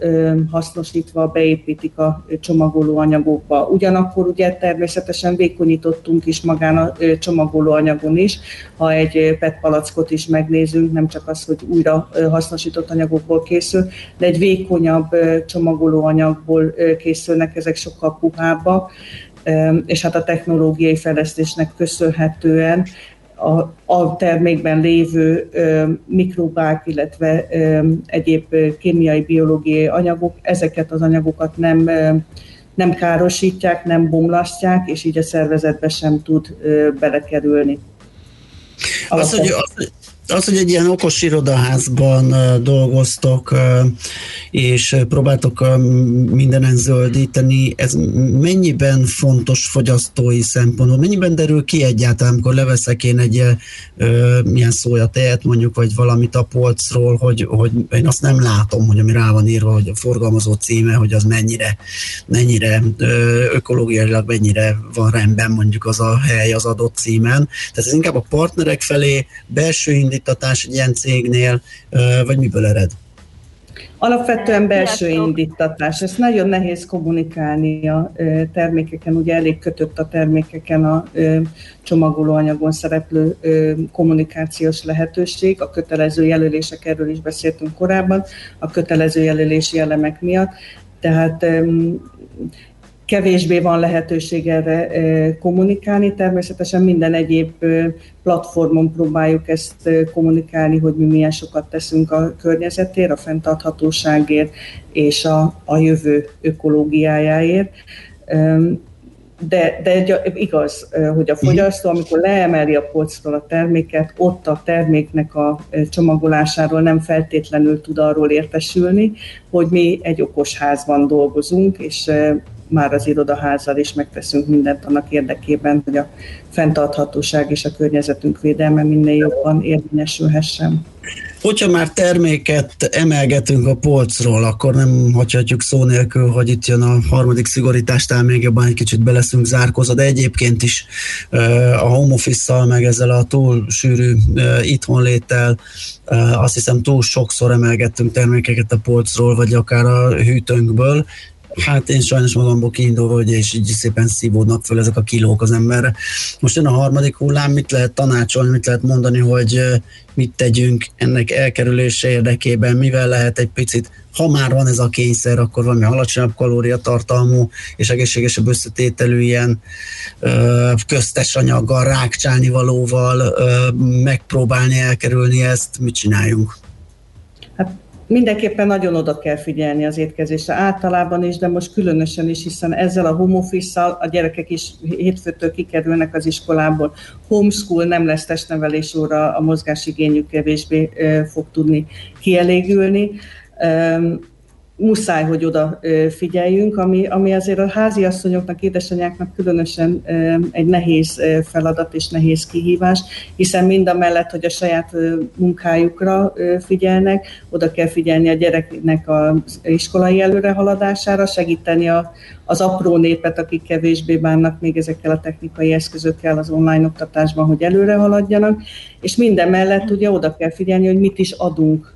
hasznosítva beépítik a csomagolóanyagokba. Ugyanakkor ugye természetesen vékonyítottunk is magán a csomagolóanyagon is, ha egy PET palackot is megnézünk, nem csak az, hogy újra hasznosított anyagokból készül, de egy vékonyabb csomagolóanyagból készülnek, ezek sokkal puhábbak, és hát a technológiai fejlesztésnek köszönhetően a, a termékben lévő ö, mikrobák, illetve ö, egyéb kémiai, biológiai anyagok, ezeket az anyagokat nem ö, nem károsítják, nem bomlasztják, és így a szervezetbe sem tud ö, belekerülni. Az, hogy, az, az, hogy egy ilyen okos irodaházban dolgoztok, és próbáltok mindenen zöldíteni, ez mennyiben fontos fogyasztói szempontból? Mennyiben derül ki egyáltalán, amikor leveszek én egy milyen szója tejet mondjuk, vagy valamit a polcról, hogy, hogy én azt nem látom, hogy ami rá van írva, hogy a forgalmazó címe, hogy az mennyire, mennyire ökológiailag mennyire van rendben mondjuk az a hely az adott címen. Tehát ez inkább a partnerek felé belső indítatás egy ilyen cégnél, vagy miből ered? Alapvetően belső indítatás. Ezt nagyon nehéz kommunikálni a termékeken, ugye elég kötött a termékeken a csomagolóanyagon szereplő kommunikációs lehetőség. A kötelező jelölések, erről is beszéltünk korábban, a kötelező jelölési elemek miatt. Tehát kevésbé van lehetőség erre kommunikálni. Természetesen minden egyéb platformon próbáljuk ezt kommunikálni, hogy mi milyen sokat teszünk a környezetért, a fenntarthatóságért és a, a jövő ökológiájáért. De, de igaz, hogy a fogyasztó, amikor leemeli a polcról a terméket, ott a terméknek a csomagolásáról nem feltétlenül tud arról értesülni, hogy mi egy okos házban dolgozunk, és már az irodaházzal is megteszünk mindent annak érdekében, hogy a fenntarthatóság és a környezetünk védelme minél jobban érvényesülhessen. Hogyha már terméket emelgetünk a polcról, akkor nem hagyhatjuk szó nélkül, hogy itt jön a harmadik szigorítástál még jobban egy kicsit beleszünk zárkózva, de egyébként is a home office meg ezzel a túl sűrű itthonléttel azt hiszem túl sokszor emelgettünk termékeket a polcról, vagy akár a hűtőnkből, Hát én sajnos magamból kiindulva, hogy és így szépen szívódnak föl ezek a kilók az emberre. Most jön a harmadik hullám, mit lehet tanácsolni, mit lehet mondani, hogy mit tegyünk ennek elkerülése érdekében, mivel lehet egy picit, ha már van ez a kényszer, akkor valami alacsonyabb kalóriatartalmú és egészségesebb összetételű ilyen ö, köztes anyaggal, rákcsálni valóval megpróbálni elkerülni ezt, mit csináljunk? Mindenképpen nagyon oda kell figyelni az étkezésre általában is, de most különösen is, hiszen ezzel a home a gyerekek is hétfőtől kikerülnek az iskolából. Homeschool nem lesz testnevelés óra, a mozgásigényük kevésbé fog tudni kielégülni muszáj, hogy oda figyeljünk, ami, ami azért a háziasszonyoknak, édesanyáknak különösen egy nehéz feladat és nehéz kihívás, hiszen mind a mellett, hogy a saját munkájukra figyelnek, oda kell figyelni a gyereknek az iskolai előrehaladására, segíteni a, az apró népet, akik kevésbé bánnak még ezekkel a technikai eszközökkel az online oktatásban, hogy előre haladjanak, és minden mellett ugye oda kell figyelni, hogy mit is adunk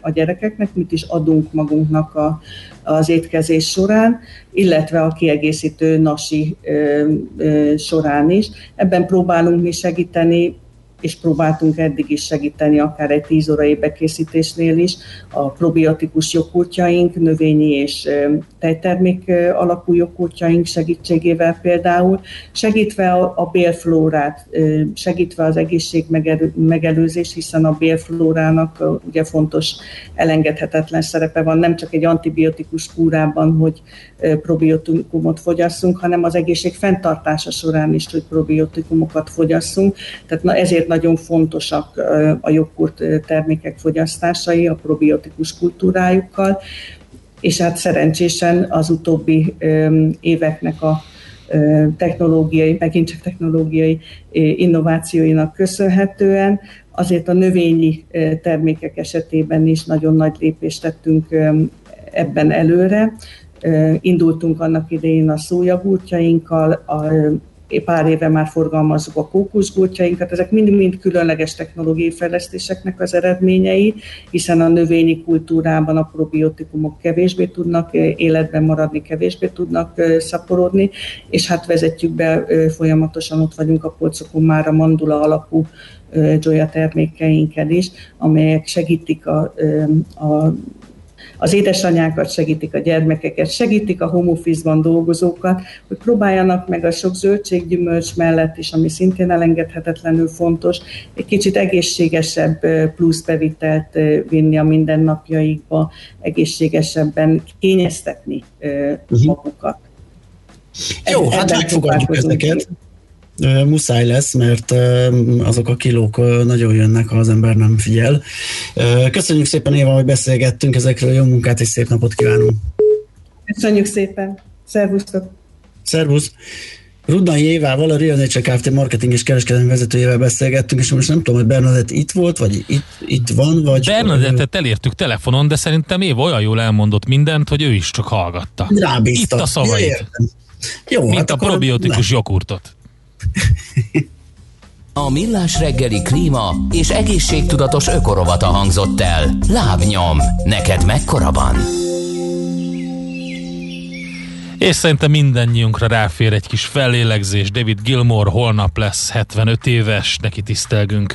a gyerekeknek, mit is adunk magunknak a, az étkezés során, illetve a kiegészítő nasi ö, ö, során is. Ebben próbálunk mi segíteni és próbáltunk eddig is segíteni, akár egy 10 órai bekészítésnél is, a probiotikus joghurtjaink, növényi és tejtermék alapú joghurtjaink segítségével például, segítve a bélflórát, segítve az egészség megelőzés, hiszen a bélflórának ugye fontos, elengedhetetlen szerepe van, nem csak egy antibiotikus kúrában, hogy probiotikumot fogyasszunk, hanem az egészség fenntartása során is, hogy probiotikumokat fogyasszunk. Tehát na ezért nagyon fontosak a joghurt termékek fogyasztásai a probiotikus kultúrájukkal, és hát szerencsésen az utóbbi éveknek a technológiai, megint csak technológiai innovációinak köszönhetően azért a növényi termékek esetében is nagyon nagy lépést tettünk ebben előre. Indultunk annak idején a szójagúrtjainkkal, a pár éve már forgalmazzuk a kókuszgurtjainkat, ezek mind-mind különleges technológiai fejlesztéseknek az eredményei, hiszen a növényi kultúrában a probiotikumok kevésbé tudnak életben maradni, kevésbé tudnak szaporodni, és hát vezetjük be folyamatosan, ott vagyunk a polcokon már a mandula alapú Joya termékeinkkel is, amelyek segítik a, a az édesanyákat segítik, a gyermekeket, segítik a home office-ban dolgozókat, hogy próbáljanak meg a sok zöldséggyümölcs mellett is, ami szintén elengedhetetlenül fontos, egy kicsit egészségesebb plusz bevitelt vinni a mindennapjaikba, egészségesebben kényeztetni uh-huh. magukat. Jó, hát megfogadjuk ezeket muszáj lesz, mert azok a kilók nagyon jönnek, ha az ember nem figyel. Köszönjük szépen, Éva, hogy beszélgettünk ezekről, jó munkát és szép napot kívánunk! Köszönjük szépen! Szervusztok! Szervusz! Rudnai Évával, a Real Nature Kft. marketing és kereskedelmi vezetőjével beszélgettünk, és most nem tudom, hogy Bernadett itt volt, vagy itt, itt van, vagy... Bernadettet elértük telefonon, de szerintem Éva olyan jól elmondott mindent, hogy ő is csak hallgatta. Rábízta. Itt a szavait. Jó, Mint hát a probiotikus joghurtot. A Millás reggeli klíma és egészségtudatos ökorovata hangzott el. Lábnyom, neked mekkora van? És szerintem mindannyiunkra ráfér egy kis fellélegzés. David Gilmore holnap lesz 75 éves, neki tisztelgünk.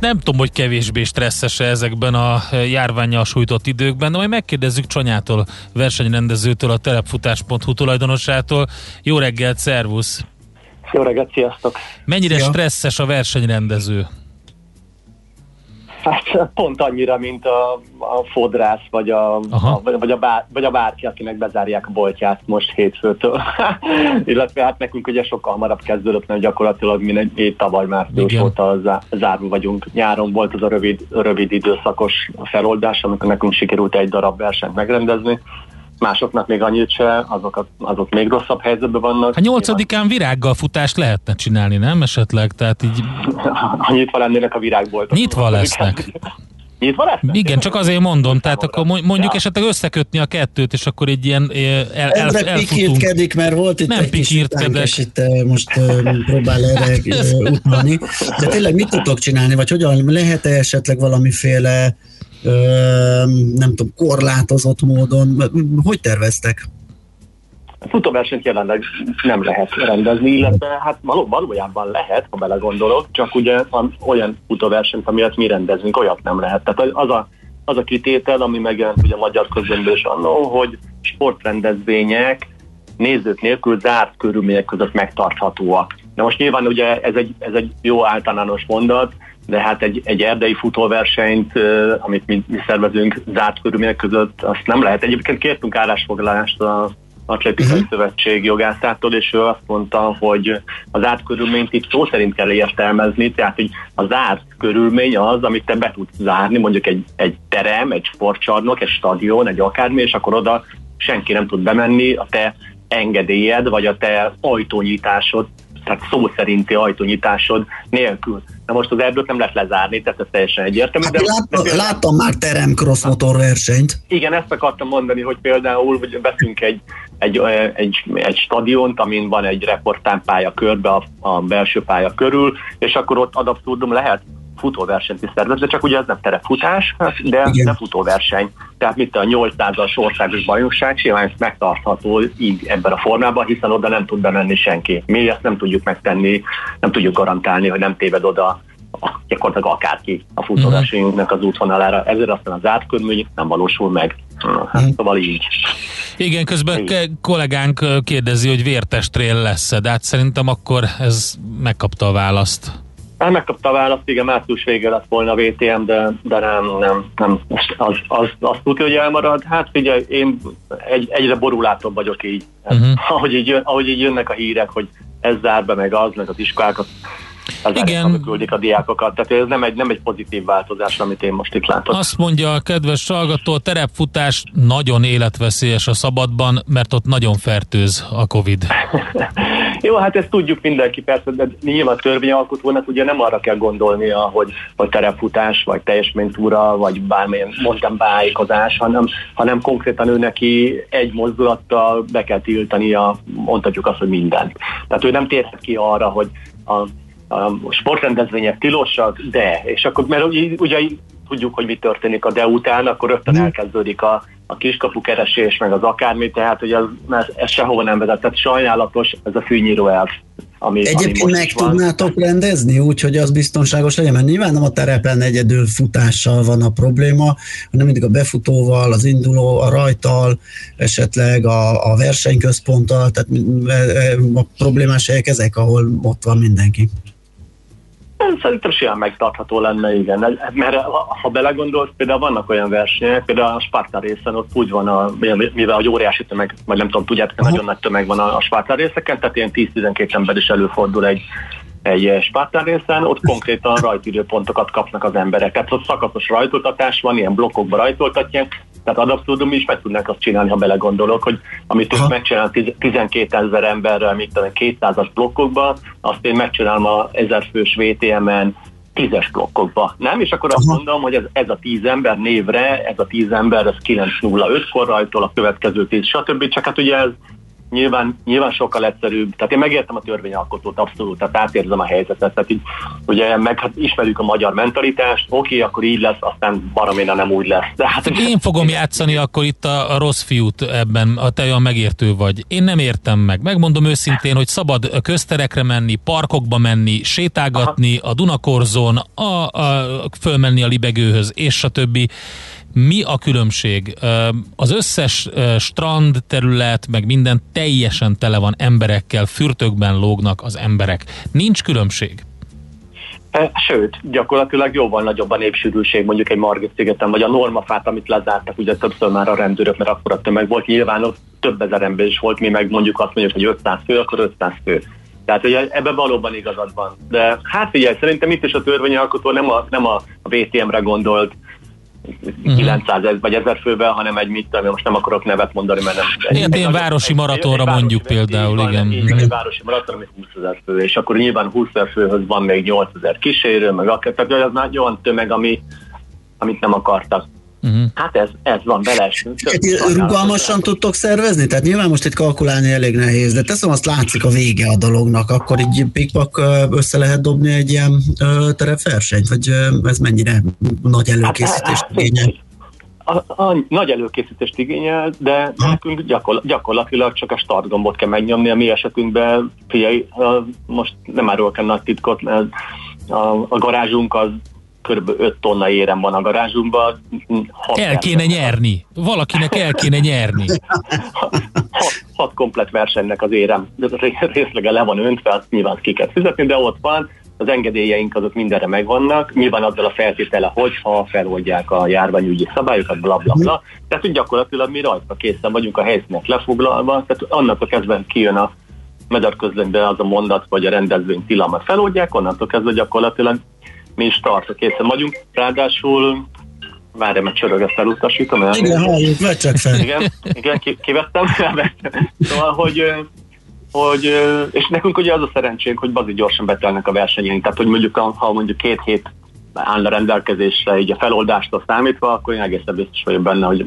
Nem tudom, hogy kevésbé stresszes ezekben a járványjal sújtott időkben, de majd megkérdezzük Csanyától, versenyrendezőtől, a telepfutás.hu tulajdonosától. Jó reggelt, szervusz! Jó reggelt, sziasztok! Mennyire Ja. stresszes a versenyrendező? Hát pont annyira, mint a, a fodrász, vagy a, a, vagy, a bár, vagy a bárki, akinek bezárják a boltját most hétfőtől. Illetve hát nekünk ugye sokkal hamarabb kezdődött, mert gyakorlatilag mi tavaly március Igen. óta zá- zárva vagyunk. Nyáron volt az a rövid, rövid időszakos feloldás, amikor nekünk sikerült egy darab versenyt megrendezni. Másoknak még annyit se, azok, azok még rosszabb helyzetben vannak. A nyolcadikán virággal futást lehetne csinálni, nem esetleg? Tehát így Ha nyitva lennének a virágboltok. nyitva lesznek. Nyitva lesznek? Igen, csak azért mondom, tehát akkor mo- mondjuk esetleg összekötni a kettőt, és akkor egy ilyen el, el, elfutunk. pikírtkedik, mert volt itt Nem egy kis pikírtkedek. és itt eh, most eh, próbál erre eh, utalni. De tényleg mit tudtok csinálni, vagy hogyan lehet-e esetleg valamiféle nem tudom, korlátozott módon, hogy terveztek? Futóversenyt jelenleg nem lehet rendezni, illetve hát való, valójában lehet, ha belegondolok, csak ugye van olyan futóversenyt, amilyet mi rendezünk, olyat nem lehet. Tehát az a, az a kitétel, ami megjelent ugye a magyar közömből is annó, hogy sportrendezvények nézők nélkül zárt körülmények között megtarthatóak. Na most nyilván ugye ez egy, ez egy jó általános mondat, de hát egy, egy erdei futóversenyt, amit mi, mi szervezünk zárt körülmények között, azt nem lehet. Egyébként kértünk állásfoglalást a Atletikai uh-huh. Szövetség jogászától, és ő azt mondta, hogy az zárt körülményt itt szó szerint kell értelmezni, tehát hogy a zárt körülmény az, amit te be tudsz zárni, mondjuk egy, egy terem, egy sportcsarnok, egy stadion, egy akármi, és akkor oda senki nem tud bemenni, a te engedélyed, vagy a te ajtónyitásod, tehát szó szerinti ajtónyitásod nélkül. Na most az erdőt nem lehet lezárni, tehát ez teljesen egyértelmű. Hát láttam, láttam már terem cross motor versenyt. Igen, ezt akartam mondani, hogy például hogy veszünk egy, egy, egy, egy stadiont, amin van egy reportánpálya körbe a, a belső pálya körül, és akkor ott ad abszurdum lehet futóversenyt is szervezni, csak ugye ez nem terepfutás, de, de futóverseny. Tehát mit a 800-as országos bajnokság simán megtartható így ebben a formában, hiszen oda nem tud bemenni senki. Mi ezt nem tudjuk megtenni, nem tudjuk garantálni, hogy nem téved oda a- gyakorlatilag akárki a futóversenyünknek az útvonalára. Ezért aztán az átkörmű nem valósul meg. Hát, szóval így. Igen, közben ke- kollégánk kérdezi, hogy vértestrél lesz de hát szerintem akkor ez megkapta a választ. Hát megkapta a választ, igen, március vége lett volna a VTM, de, de nem, nem, nem. Az, az, azt tudja, hogy elmarad. Hát figyelj, én egy, egyre borulátóbb vagyok így. Uh-huh. Ahogy, így jön, ahogy így jönnek a hírek, hogy ez zár be, meg az, meg az iskolákat, igen. küldik a diákokat. Tehát ez nem egy, nem egy pozitív változás, amit én most itt látok. Azt mondja a kedves hallgató, a terepfutás nagyon életveszélyes a szabadban, mert ott nagyon fertőz a Covid. Jó, hát ezt tudjuk mindenki persze, de nyilván a törvényalkotónak ugye nem arra kell gondolnia, hogy, hogy terepfutás, vagy teljesménytúra, vagy bármilyen mountain bike hanem, hanem konkrétan ő neki egy mozdulattal be kell tiltania, mondhatjuk azt, hogy mindent. Tehát ő nem térhet ki arra, hogy a a sportrendezvények tilosak, de, és akkor, mert ugye tudjuk, hogy mi történik a de után, akkor rögtön elkezdődik a, a kiskapu keresés, meg az akármi, tehát hogy ez, ez, ez sehova nem vezet. Tehát sajnálatos ez a fűnyíró elv. Ami, Egyébként ami meg tudnátok van. rendezni úgy, hogy az biztonságos legyen, mert nyilván nem a terepen egyedül futással van a probléma, hanem mindig a befutóval, az induló, a rajtal, esetleg a, a versenyközponttal, tehát e, e, a problémás helyek ezek, ahol ott van mindenki. Szerintem simán megtartható lenne, igen. Mert ha belegondolsz, például vannak olyan versenyek, például a Sparta részen ott úgy van, a, mivel hogy óriási tömeg, vagy nem tudom, tudjátok, nagyon nagy tömeg van a, a Sparta részeken, tehát ilyen 10-12 ember is előfordul egy, egy Spartan részen, ott konkrétan rajtidőpontokat kapnak az emberek. Tehát ott szakaszos rajtoltatás van, ilyen blokkokba rajtoltatják, tehát ad abszurdum is meg tudnák azt csinálni, ha belegondolok, hogy amit ők megcsinál 12 ezer emberrel, mit tudom, 200-as blokkokba, azt én megcsinálom a 1000 fős VTM-en, tízes blokkokba, nem? És akkor azt Aha. mondom, hogy ez, ez a tíz ember névre, ez a tíz ember, ez 9.05-kor rajtol, a következő tíz, stb. Csak hát ugye ez nyilván, nyilván sokkal egyszerűbb. Tehát én megértem a törvényalkotót abszolút, tehát átérzem a helyzetet. Tehát így, ugye meg hát ismerjük a magyar mentalitást, oké, okay, akkor így lesz, aztán baroména nem úgy lesz. De hát, én fogom játszani akkor itt a, a rossz fiút ebben, a te olyan megértő vagy. Én nem értem meg. Megmondom őszintén, hogy szabad közterekre menni, parkokba menni, sétálgatni, Aha. a Dunakorzon, a, a, fölmenni a libegőhöz, és a többi mi a különbség? Az összes strand terület, meg minden teljesen tele van emberekkel, fürtökben lógnak az emberek. Nincs különbség? Sőt, gyakorlatilag jóval nagyobb a népsűrűség mondjuk egy Margit szigeten, vagy a normafát, amit lezártak ugye többször már a rendőrök, mert akkor a tömeg volt. Nyilván ott több ezer ember is volt, mi meg mondjuk azt mondjuk, hogy 500 fő, akkor 500 fő. Tehát ugye ebben valóban igazad van. De hát figyelj, szerintem itt is a törvényalkotó nem a, nem a VTM-re gondolt, 900 uh-huh. vagy 1000 fővel, hanem egy mit tudom, most nem akarok nevet mondani, mert nem. Egy, egy, egy városi maratonra egy, mondjuk egy például, igen. Egy, egy városi maraton, ami 20 ezer fő, és akkor nyilván 20 ezer főhöz van még 8 ezer kísérő, meg akár, tehát az már olyan tömeg, ami, amit nem akartak. Uh-huh. Hát ez, ez van, beleesünk. Rugalmasan tudtok szervezni? Tehát nyilván most itt kalkulálni elég nehéz, de teszem azt látszik a vége a dolognak, akkor így pikpak össze lehet dobni egy ilyen terepversenyt, vagy ez mennyire nagy előkészítést hát, igényel? A, a, nagy előkészítést igényel, de ha. nekünk gyakor, gyakorlatilag csak a startgombot kell megnyomni. A mi esetünkben, figyelj, most nem árulok el nagy titkot, mert a, a garázsunk az kb. 5 tonna érem van a garázsunkban. El kéne nyerni. Valakinek el kéne nyerni. hat, hat komplet versenynek az érem részlege le van öntve, azt nyilván ki kell fizetni, de ott van, az engedélyeink azok mindenre megvannak, nyilván azzal a feltétele, hogyha feloldják a járványügyi szabályokat, bla bla bla. Tehát, hogy gyakorlatilag mi rajta készen vagyunk a helyszínek lefoglalva, tehát annak a kezdve kijön a magyar közlönybe az a mondat, vagy a rendezvény tilalmat feloldják, onnantól kezdve gyakorlatilag mi is tartok, készen vagyunk. Ráadásul várj, mert csörög, ezt elutasítom. El. Igen, halljuk, vedd csak fel. Igen, igen kivettem. szóval, hogy, hogy, és nekünk ugye az a szerencsénk, hogy bazi gyorsan betelnek a versenyeink, tehát hogy mondjuk, ha mondjuk két hét állna rendelkezésre így a feloldástól számítva, akkor én egészen biztos vagyok benne, hogy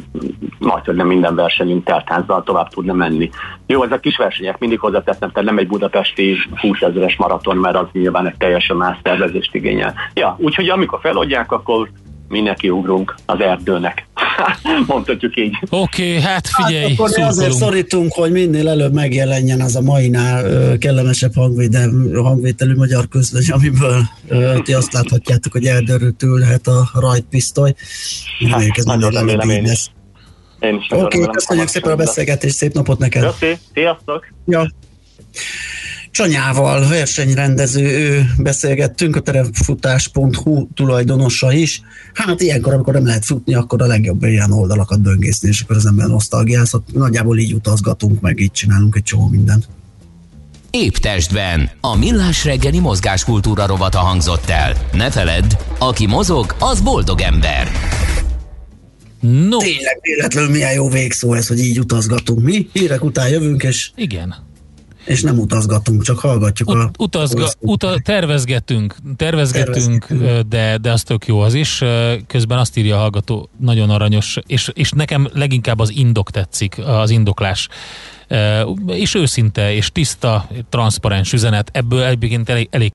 majd, hogy nem minden versenyünk teltházzal tovább tudna menni. Jó, ezek kis versenyek, mindig hozzáteszem, tehát nem egy budapesti 20 ezeres maraton, mert az nyilván egy teljesen más szervezést igényel. Ja, úgyhogy amikor feloldják, akkor mindenki ugrunk az erdőnek. Mondhatjuk így. Oké, okay, hát figyelj, hát akkor szurkolunk. azért szorítunk, hogy minél előbb megjelenjen az a mainál kellemesebb hangvételű magyar közlöny, amiből ti azt láthatjátok, hogy erdőről ülhet a rajtpisztoly. Hát, ez nagyon remélem én is. Oké, okay, köszönjük szépen a beszélgetést, szép napot neked! Köszi, sziasztok! Ja. Csanyával, versenyrendező, ő beszélgettünk, a terefutás.hu tulajdonosa is. Hát ilyenkor, amikor nem lehet futni, akkor a legjobb ilyen oldalakat böngészni, és akkor az ember nosztalgiázott. Nagyjából így utazgatunk, meg így csinálunk egy csomó mindent. Épp testben. A millás reggeli mozgáskultúra rovata hangzott el. Ne feledd, aki mozog, az boldog ember. No. Tényleg véletlenül milyen jó végszó ez, hogy így utazgatunk mi. Hírek után jövünk, és igen és nem utazgatunk, csak hallgatjuk Ut- a... Utazga, uta, tervezgetünk, tervezgetünk, de, de az tök jó az is. Közben azt írja a hallgató, nagyon aranyos, és, és nekem leginkább az indok tetszik, az indoklás. És őszinte, és tiszta, transzparens üzenet, ebből egyébként elég, elég